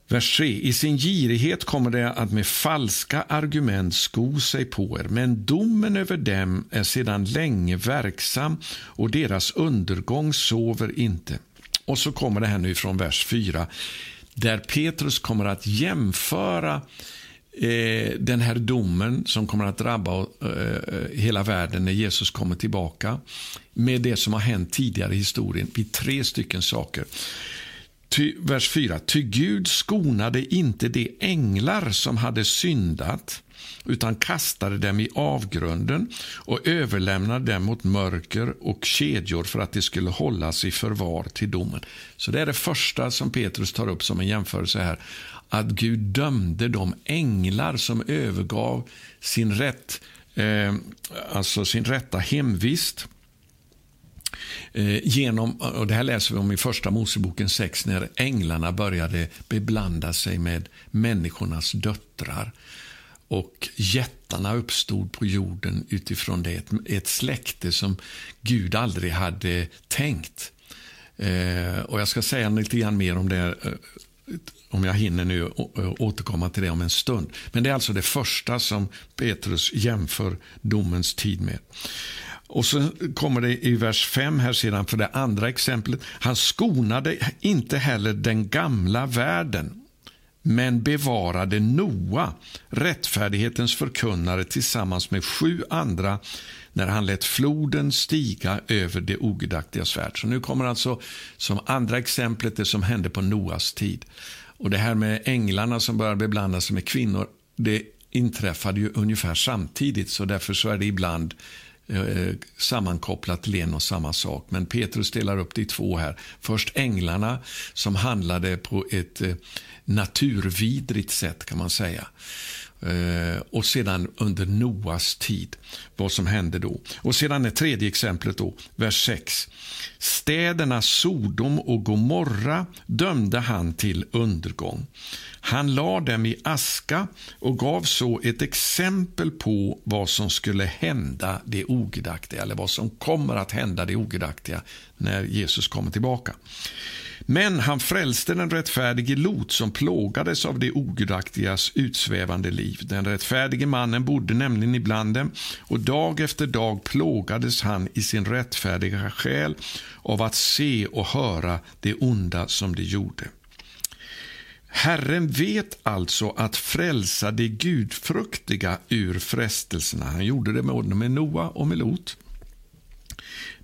S1: Vers 3. I sin girighet kommer det att med falska argument sko sig på er, men domen över dem är sedan länge verksam och deras undergång sover inte. Och så kommer det här nu från vers 4, där Petrus kommer att jämföra eh, den här domen som kommer att drabba eh, eh, hela världen när Jesus kommer tillbaka med det som har hänt tidigare i historien vid tre stycken saker. Ty, vers 4. Ty Gud skonade inte de änglar som hade syndat utan kastade dem i avgrunden och överlämnade dem mot mörker och kedjor för att de skulle hållas i förvar till domen. Så Det är det första som Petrus tar upp som en jämförelse här att Gud dömde de änglar som övergav sin, rätt, eh, alltså sin rätta hemvist eh, genom, och det här läser vi om i första Moseboken 6, när änglarna började beblanda sig med människornas döttrar. Och jättarna uppstod på jorden utifrån det, ett, ett släkte som Gud aldrig hade tänkt. Eh, och Jag ska säga lite grann mer om det eh, om jag hinner nu återkomma till det om en stund. Men det är alltså det första som Petrus jämför domens tid med. Och så kommer det i vers 5 här sedan för det andra exemplet. Han skonade inte heller den gamla världen men bevarade Noa, rättfärdighetens förkunnare tillsammans med sju andra när han lät floden stiga över det ogudaktigas värld. Så nu kommer alltså som andra exemplet det som hände på Noas tid. Och Det här med änglarna som började beblanda sig med kvinnor, det inträffade ju ungefär samtidigt, så därför så är det ibland eh, sammankopplat till en och samma sak. Men Petrus delar upp det i två här. Först änglarna som handlade på ett eh, naturvidrigt sätt kan man säga. Eh, och sedan under Noas tid, vad som hände då. Och sedan är tredje exemplet då, vers 6. Städerna Sodom och Gomorra dömde han till undergång. Han lade dem i aska och gav så ett exempel på vad som skulle hända det ogudaktiga, eller vad som kommer att hända det ogudaktiga när Jesus kommer tillbaka. Men han frälste den rättfärdige Lot som plågades av de ogudaktigas utsvävande liv. Den rättfärdige mannen bodde nämligen ibland dem och dag efter dag plågades han i sin rättfärdiga själ av att se och höra det onda som de gjorde. Herren vet alltså att frälsa de gudfruktiga ur frestelserna. Han gjorde det både med Noa och med Lot.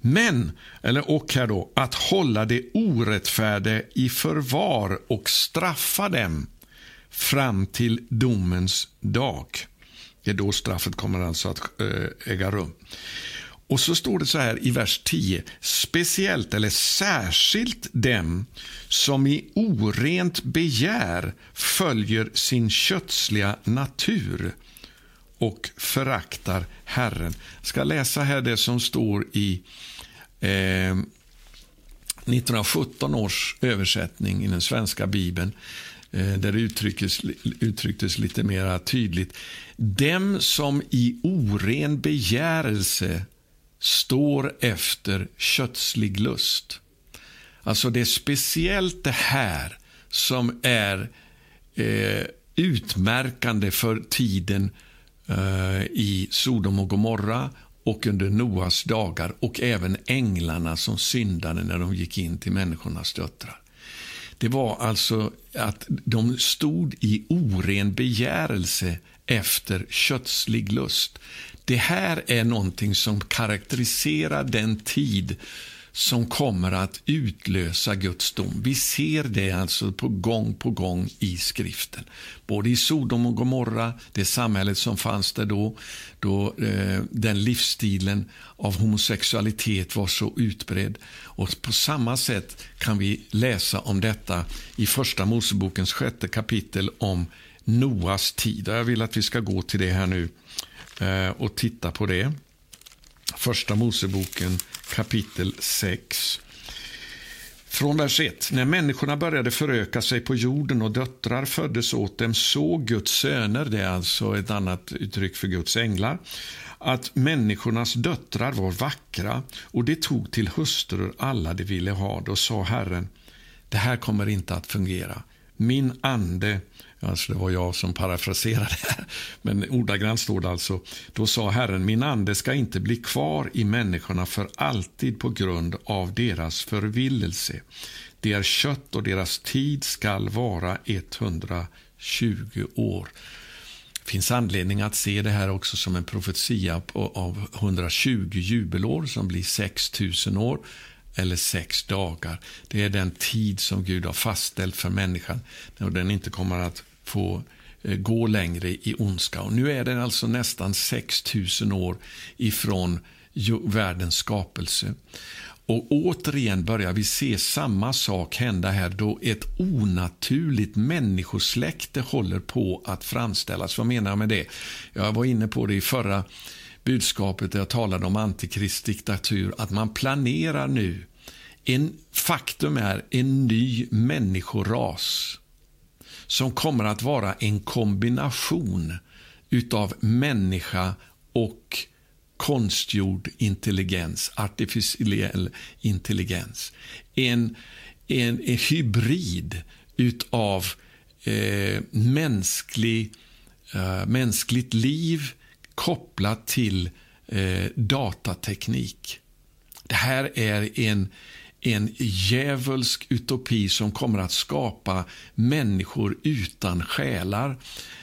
S1: Men, eller och här då, att hålla det orättfärdiga i förvar och straffa dem fram till domens dag. Det är då straffet kommer alltså att eh, äga rum. Och så står det så här i vers 10. Speciellt eller särskilt dem som i orent begär följer sin kötsliga natur och föraktar Herren. Jag ska läsa här det som står i eh, 1917 års översättning i den svenska bibeln. eh, där det uttrycktes, uttrycktes lite mer tydligt. Dem som i oren begärelse står efter kötslig lust. Alltså det är speciellt det här som är eh, utmärkande för tiden eh, i Sodom och Gomorra och under Noas dagar och även änglarna som syndade när de gick in till människornas döttrar. Det var alltså att de stod i oren begärelse efter kötslig lust. Det här är någonting som karaktäriserar den tid som kommer att utlösa Guds dom. Vi ser det alltså på gång på gång i skriften. Både i Sodom och Gomorra, det samhället som fanns där då, då eh, den livsstilen av homosexualitet var så utbredd. Och på samma sätt kan vi läsa om detta i Första Mosebokens sjätte kapitel om Noas tid. Jag vill att vi ska gå till det här nu eh, och titta på det. Första Moseboken kapitel 6. Från vers 1. När människorna började föröka sig på jorden och döttrar föddes åt dem såg Guds söner, det är alltså ett annat uttryck för Guds änglar, att människornas döttrar var vackra och de tog till hustrur alla de ville ha. Då sa Herren, det här kommer inte att fungera. Min ande Alltså det var jag som parafraserade här. <laughs> Men ordagrant står det alltså. Då sa Herren, min ande ska inte bli kvar i människorna för alltid på grund av deras förvillelse. Det är kött och deras tid skall vara 120 år. Det finns anledning att se det här också som en profetia av 120 jubelår som blir 6000 år eller sex dagar. Det är den tid som Gud har fastställt för människan och den inte kommer att få eh, gå längre i ondska. Och nu är det alltså nästan 6000 år ifrån världens skapelse. Och återigen börjar vi se samma sak hända här då ett onaturligt människosläkte håller på att framställas. Vad menar jag med det? Jag var inne på det i förra budskapet där jag talade om antikristdiktatur, att man planerar nu en, faktum är en ny människoras som kommer att vara en kombination utav människa och konstgjord intelligens, artificiell intelligens. En, en, en hybrid utav eh, mänsklig, eh, mänskligt liv kopplat till eh, datateknik. Det här är en, en djävulsk utopi som kommer att skapa människor utan själar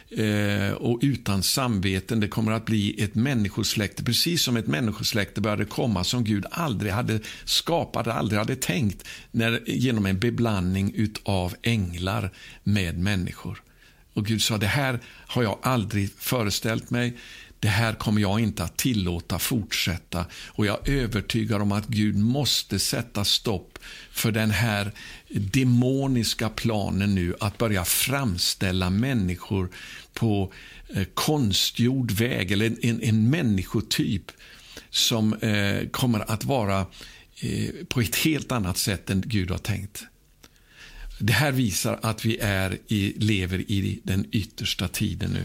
S1: eh, och utan samveten. Det kommer att bli ett människosläkte, precis som ett människosläkte började komma som Gud aldrig hade skapat, aldrig hade tänkt när, genom en beblandning av änglar med människor. Och Gud sa, det här har jag aldrig föreställt mig det här kommer jag inte att tillåta fortsätta. Och jag är övertygad om att Gud måste sätta stopp för den här demoniska planen nu att börja framställa människor på eh, konstgjord väg, eller en, en, en människotyp som eh, kommer att vara eh, på ett helt annat sätt än Gud har tänkt. Det här visar att vi är i, lever i den yttersta tiden nu.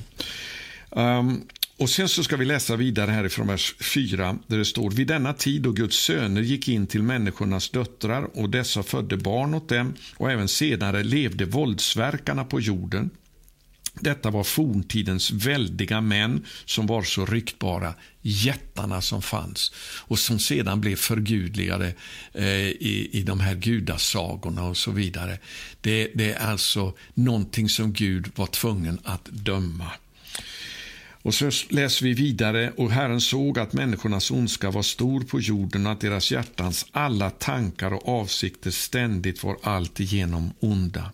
S1: Um, och Sen så ska vi läsa vidare härifrån vers 4 där det står Vid denna tid då Guds söner gick in till människornas döttrar och dessa födde barn åt dem och även senare levde våldsverkarna på jorden. Detta var forntidens väldiga män som var så ryktbara, jättarna som fanns och som sedan blev förgudligade eh, i, i de här gudasagorna och så vidare. Det, det är alltså någonting som Gud var tvungen att döma. Och så läser vi vidare. Och Herren såg att människornas ondska var stor på jorden och att deras hjärtans alla tankar och avsikter ständigt var alltigenom onda.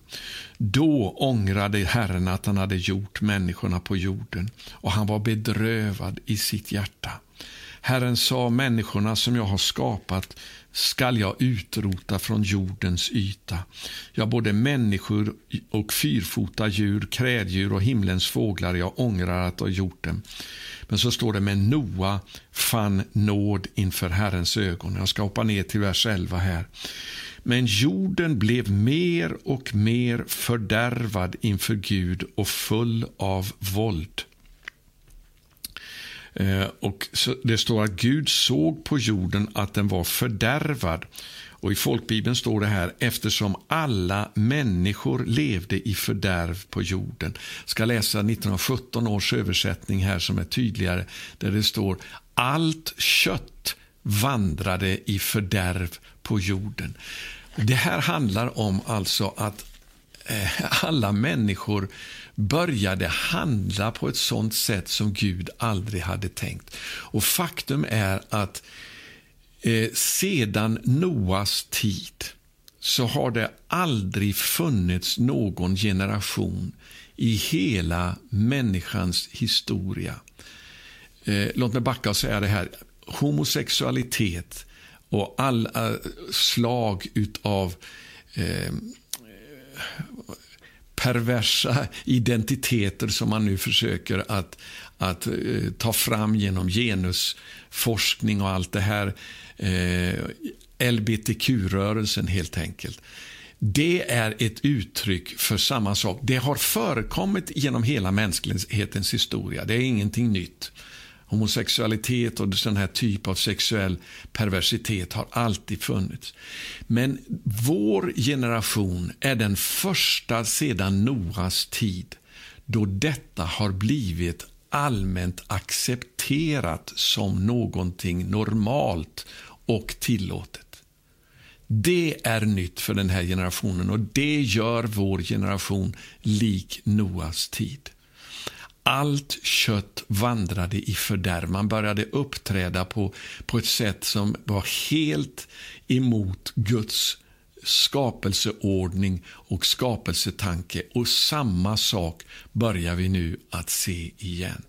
S1: Då ångrade Herren att han hade gjort människorna på jorden och han var bedrövad i sitt hjärta. Herren sa, människorna som jag har skapat skall jag utrota från jordens yta. Ja, både människor och fyrfota djur, kräddjur och himlens fåglar, jag ångrar att ha gjort dem. Men så står det, men Noa fann nåd inför Herrens ögon. Jag ska hoppa ner till vers 11 här. Men jorden blev mer och mer fördärvad inför Gud och full av våld. Eh, och Det står att Gud såg på jorden att den var fördärvad. Och I folkbibeln står det här eftersom alla människor levde i fördärv på jorden. Jag ska läsa 1917 års översättning här som är tydligare där det står allt kött vandrade i fördärv på jorden. Det här handlar om alltså att eh, alla människor började handla på ett sånt sätt som Gud aldrig hade tänkt. Och Faktum är att eh, sedan Noas tid så har det aldrig funnits någon generation i hela människans historia. Eh, låt mig backa och säga det här. Homosexualitet och alla slag utav... eh, perversa identiteter som man nu försöker att, att eh, ta fram genom genusforskning och allt det här. Eh, LBTQ-rörelsen helt enkelt. Det är ett uttryck för samma sak. Det har förekommit genom hela mänsklighetens historia. Det är ingenting nytt. Homosexualitet och sån här typ av sexuell perversitet har alltid funnits. Men vår generation är den första sedan Noas tid då detta har blivit allmänt accepterat som någonting normalt och tillåtet. Det är nytt för den här generationen och det gör vår generation lik Noas tid. Allt kött vandrade i fördärv. Man började uppträda på, på ett sätt som var helt emot Guds skapelseordning och skapelsetanke. Och samma sak börjar vi nu att se igen.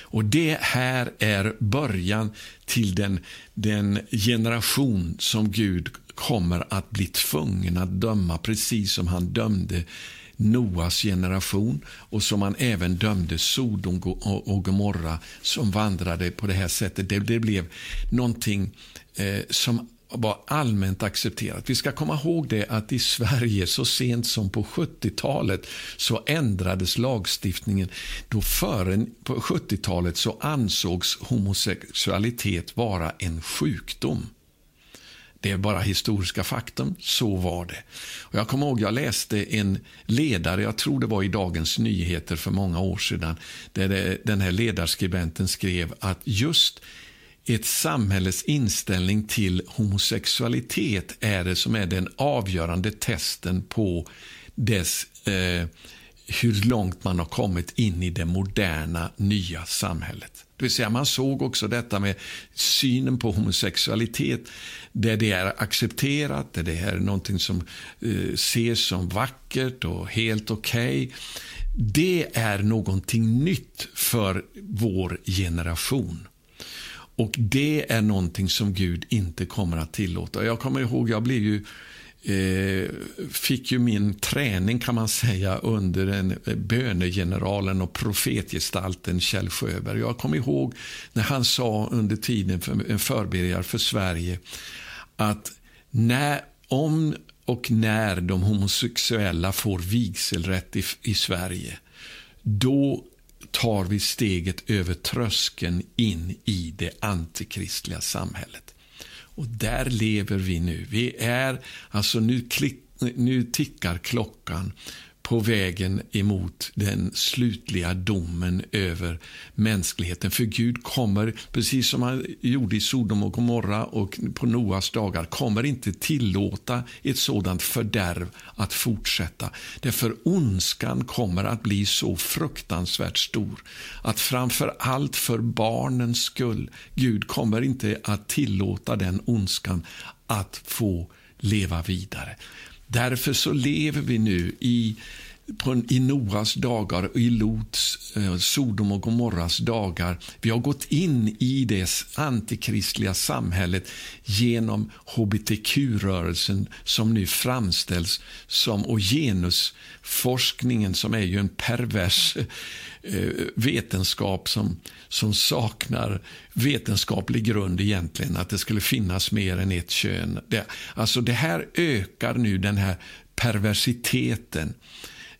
S1: Och Det här är början till den, den generation som Gud kommer att bli tvungen att döma precis som han dömde Noas generation och som man även dömde Sodom och Gomorra som vandrade på det här sättet. Det, det blev någonting eh, som var allmänt accepterat. Vi ska komma ihåg det att i Sverige så sent som på 70-talet så ändrades lagstiftningen. Då före på 70-talet så ansågs homosexualitet vara en sjukdom. Det är bara historiska faktum. Så var det. Och jag kommer ihåg jag läste en ledare, jag tror det var i Dagens Nyheter för många år sedan, där det, den här ledarskribenten skrev att just ett samhälles inställning till homosexualitet är det som är den avgörande testen på dess eh, hur långt man har kommit in i det moderna, nya samhället. Det vill säga man såg också detta med synen på homosexualitet där det är accepterat, där det är någonting som eh, ses som vackert och helt okej. Okay. Det är någonting nytt för vår generation. Och det är någonting som Gud inte kommer att tillåta. Jag kommer ihåg, jag blev ju eh, fick ju min träning kan man säga under en eh, bönegeneralen och profetgestalten Kjell Sjöberg. Jag kommer ihåg när han sa under tiden för en förberedare för Sverige att när, om och när de homosexuella får vigselrätt i, i Sverige då tar vi steget över tröskeln in i det antikristliga samhället. Och där lever vi nu. Vi är, alltså nu, klick, nu tickar klockan på vägen emot den slutliga domen över mänskligheten. För Gud kommer, precis som han gjorde i Sodom och Gomorra och på Noas dagar, kommer inte tillåta ett sådant fördärv att fortsätta. Därför ondskan kommer att bli så fruktansvärt stor att framför allt för barnens skull, Gud kommer inte att tillåta den ondskan att få leva vidare. Därför så lever vi nu i på, i Noas dagar och i Lots, eh, Sodom och Gomorras dagar. Vi har gått in i det antikristliga samhället genom hbtq-rörelsen som nu framställs som, och genusforskningen som är ju en pervers eh, vetenskap som, som saknar vetenskaplig grund egentligen, att det skulle finnas mer än ett kön. Det, alltså det här ökar nu den här perversiteten.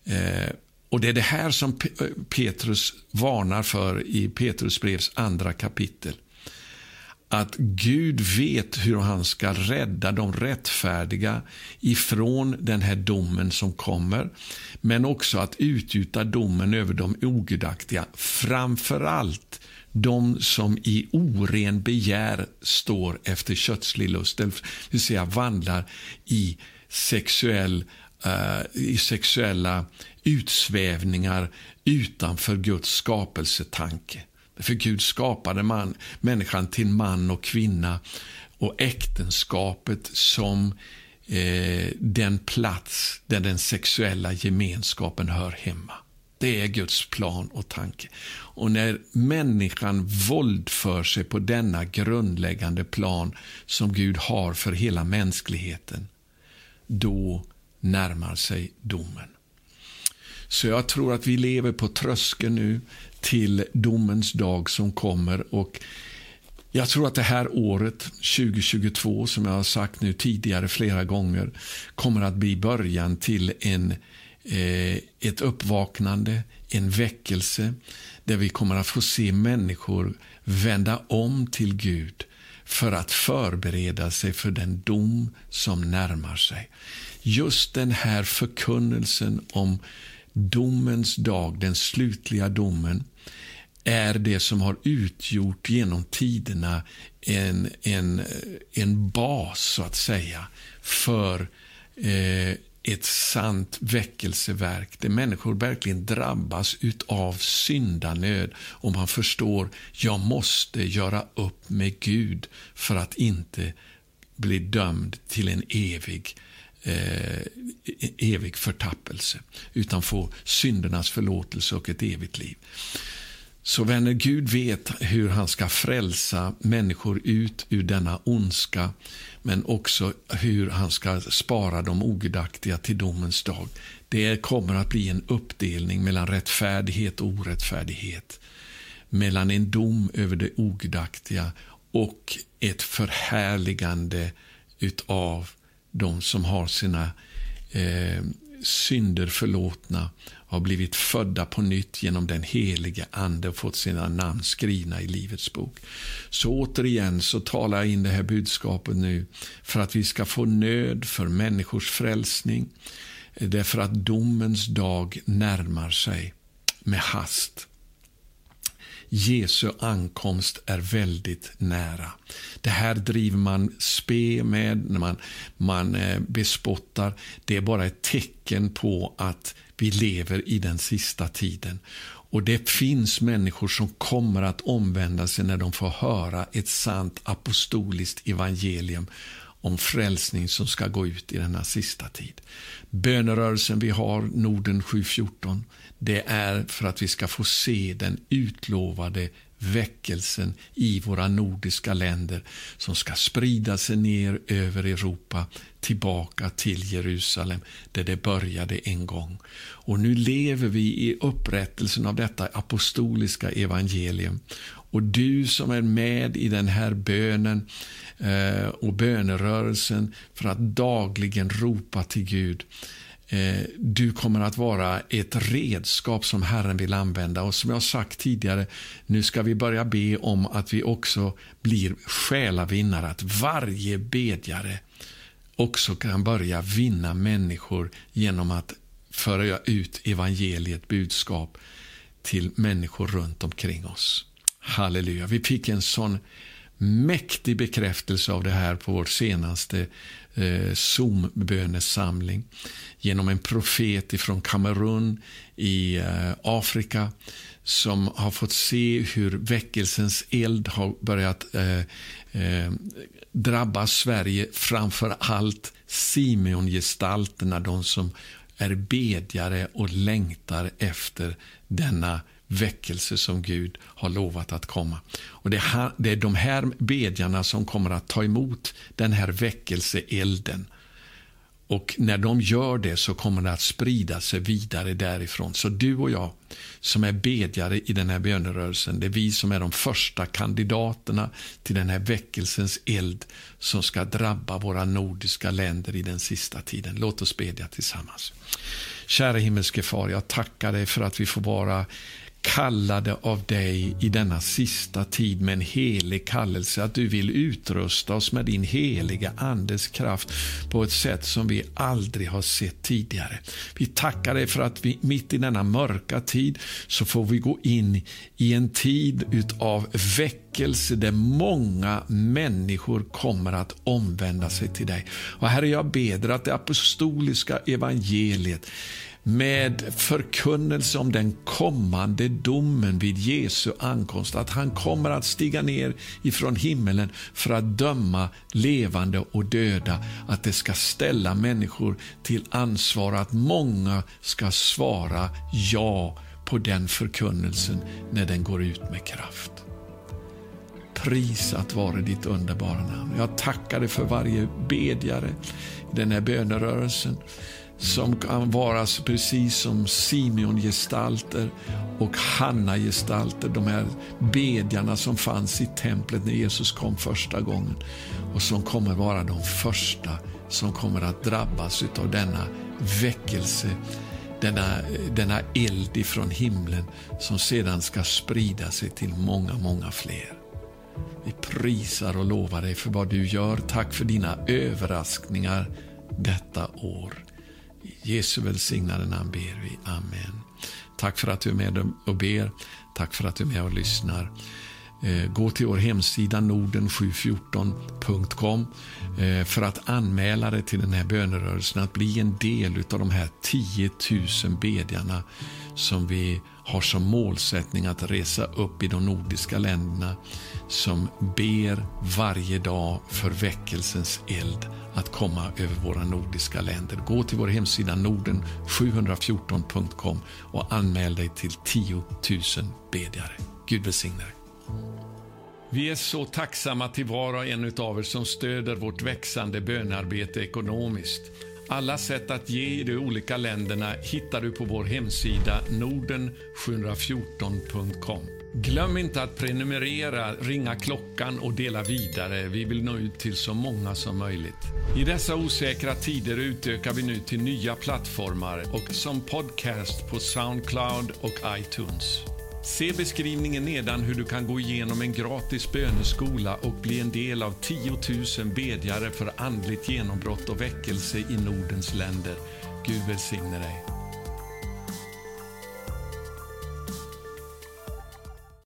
S1: Eh, och Det är det här som eh, Petrus varnar för i Petrus brevs andra kapitel. Att Gud vet hur han ska rädda de rättfärdiga ifrån den här domen som kommer, men också att utgjuta domen över de ogudaktiga, framför allt de som i oren begär står efter kötslig lust, det vill säga vandrar i sexuell, uh, i sexuella utsvävningar utanför Guds skapelsetanke. För Gud skapade man, människan till man och kvinna och äktenskapet som eh, den plats där den sexuella gemenskapen hör hemma. Det är Guds plan och tanke. Och när människan våldför sig på denna grundläggande plan som Gud har för hela mänskligheten, då närmar sig domen. Så jag tror att vi lever på tröskeln nu till domens dag som kommer. Och jag tror att det här året, 2022, som jag har sagt nu tidigare flera gånger, kommer att bli början till en, eh, ett uppvaknande, en väckelse, där vi kommer att få se människor vända om till Gud för att förbereda sig för den dom som närmar sig. Just den här förkunnelsen om domens dag, den slutliga domen, är det som har utgjort genom tiderna en, en, en bas, så att säga, för eh, ett sant väckelseverk där människor verkligen drabbas av syndanöd och man förstår jag måste göra upp med Gud för att inte bli dömd till en evig eh, evig förtappelse utan få syndernas förlåtelse och ett evigt liv. Så vänner, Gud vet hur han ska frälsa människor ut ur denna ondska men också hur han ska spara de ogudaktiga till domens dag. Det kommer att bli en uppdelning mellan rättfärdighet och orättfärdighet. Mellan en dom över det ogudaktiga och ett förhärligande utav de som har sina eh, synder förlåtna har blivit födda på nytt genom den helige Ande och fått sina namn skrivna i Livets bok. Så återigen så talar jag in det här budskapet nu för att vi ska få nöd för människors frälsning. Därför att domens dag närmar sig med hast. Jesu ankomst är väldigt nära. Det här driver man spe med, när man, man eh, bespottar. Det är bara ett tecken på att vi lever i den sista tiden. Och Det finns människor som kommer att omvända sig när de får höra ett sant apostoliskt evangelium om frälsning som ska gå ut i denna sista tid. Bönerörelsen vi har, Norden 714, det är för att vi ska få se den utlovade väckelsen i våra nordiska länder som ska sprida sig ner över Europa tillbaka till Jerusalem där det började en gång. Och nu lever vi i upprättelsen av detta apostoliska evangelium. Och du som är med i den här bönen eh, och bönerörelsen för att dagligen ropa till Gud Eh, du kommer att vara ett redskap som Herren vill använda. Och som jag sagt tidigare, nu ska vi börja be om att vi också blir själavinnare. Att varje bedjare också kan börja vinna människor genom att föra ut evangeliet budskap till människor runt omkring oss. Halleluja. Vi fick en sån mäktig bekräftelse av det här på vår senaste eh, Zoom-bönesamling. Genom en profet från Kamerun i eh, Afrika som har fått se hur väckelsens eld har börjat eh, eh, drabba Sverige, framför allt Simeon-gestalterna, de som är bedjare och längtar efter denna väckelse som Gud har lovat att komma. Och det, är de här bedjarna som kommer att ta emot den här väckelseelden. Och när de gör det så kommer det att sprida sig vidare därifrån. Så du och jag som är bedjare i den här bönerörelsen, det är vi som är de första kandidaterna till den här väckelsens eld som ska drabba våra nordiska länder i den sista tiden. Låt oss bedja tillsammans. Kära himmelske far, jag tackar dig för att vi får vara kallade av dig i denna sista tid med en helig kallelse, att du vill utrusta oss med din heliga Andes kraft på ett sätt som vi aldrig har sett tidigare. Vi tackar dig för att vi mitt i denna mörka tid så får vi gå in i en tid utav väckelse där många människor kommer att omvända sig till dig. Och Herre, jag ber att det apostoliska evangeliet med förkunnelse om den kommande domen vid Jesu ankomst. Att han kommer att stiga ner ifrån himmelen för att döma levande och döda. Att det ska ställa människor till ansvar, att många ska svara ja på den förkunnelsen när den går ut med kraft. Prisat vare ditt underbara namn. Jag tackar dig för varje bedjare i den här bönerörelsen som kan vara precis som Simeon-gestalter och Hanna-gestalter, de här bedjarna som fanns i templet när Jesus kom första gången och som kommer vara de första som kommer att drabbas av denna väckelse, denna, denna eld ifrån himlen som sedan ska sprida sig till många, många fler. Vi prisar och lovar dig för vad du gör. Tack för dina överraskningar detta år. I Jesu välsignade namn ber vi. Amen. Tack för att du är med och ber. Tack för att du är med och lyssnar. Eh, gå till vår hemsida norden714.com eh, för att anmäla dig till den här bönerörelsen, att bli en del av de här 10 000 bedjarna som vi har som målsättning att resa upp i de nordiska länderna som ber varje dag för väckelsens eld att komma över våra nordiska länder. Gå till vår hemsida norden714.com och anmäl dig till 10 000 bedjare. Gud välsigne dig. Vi är så tacksamma till var och en av er som stöder vårt växande bönarbete ekonomiskt. Alla sätt att ge i de olika länderna hittar du på vår hemsida norden714.com. Glöm inte att prenumerera, ringa klockan och dela vidare. Vi vill nå ut till så många som möjligt. I dessa osäkra tider utökar vi nu till nya plattformar och som podcast på Soundcloud och iTunes. Se beskrivningen nedan hur du kan gå igenom en gratis böneskola och bli en del av 10 000 bedjare för andligt genombrott och väckelse i Nordens länder. Gud välsigne dig.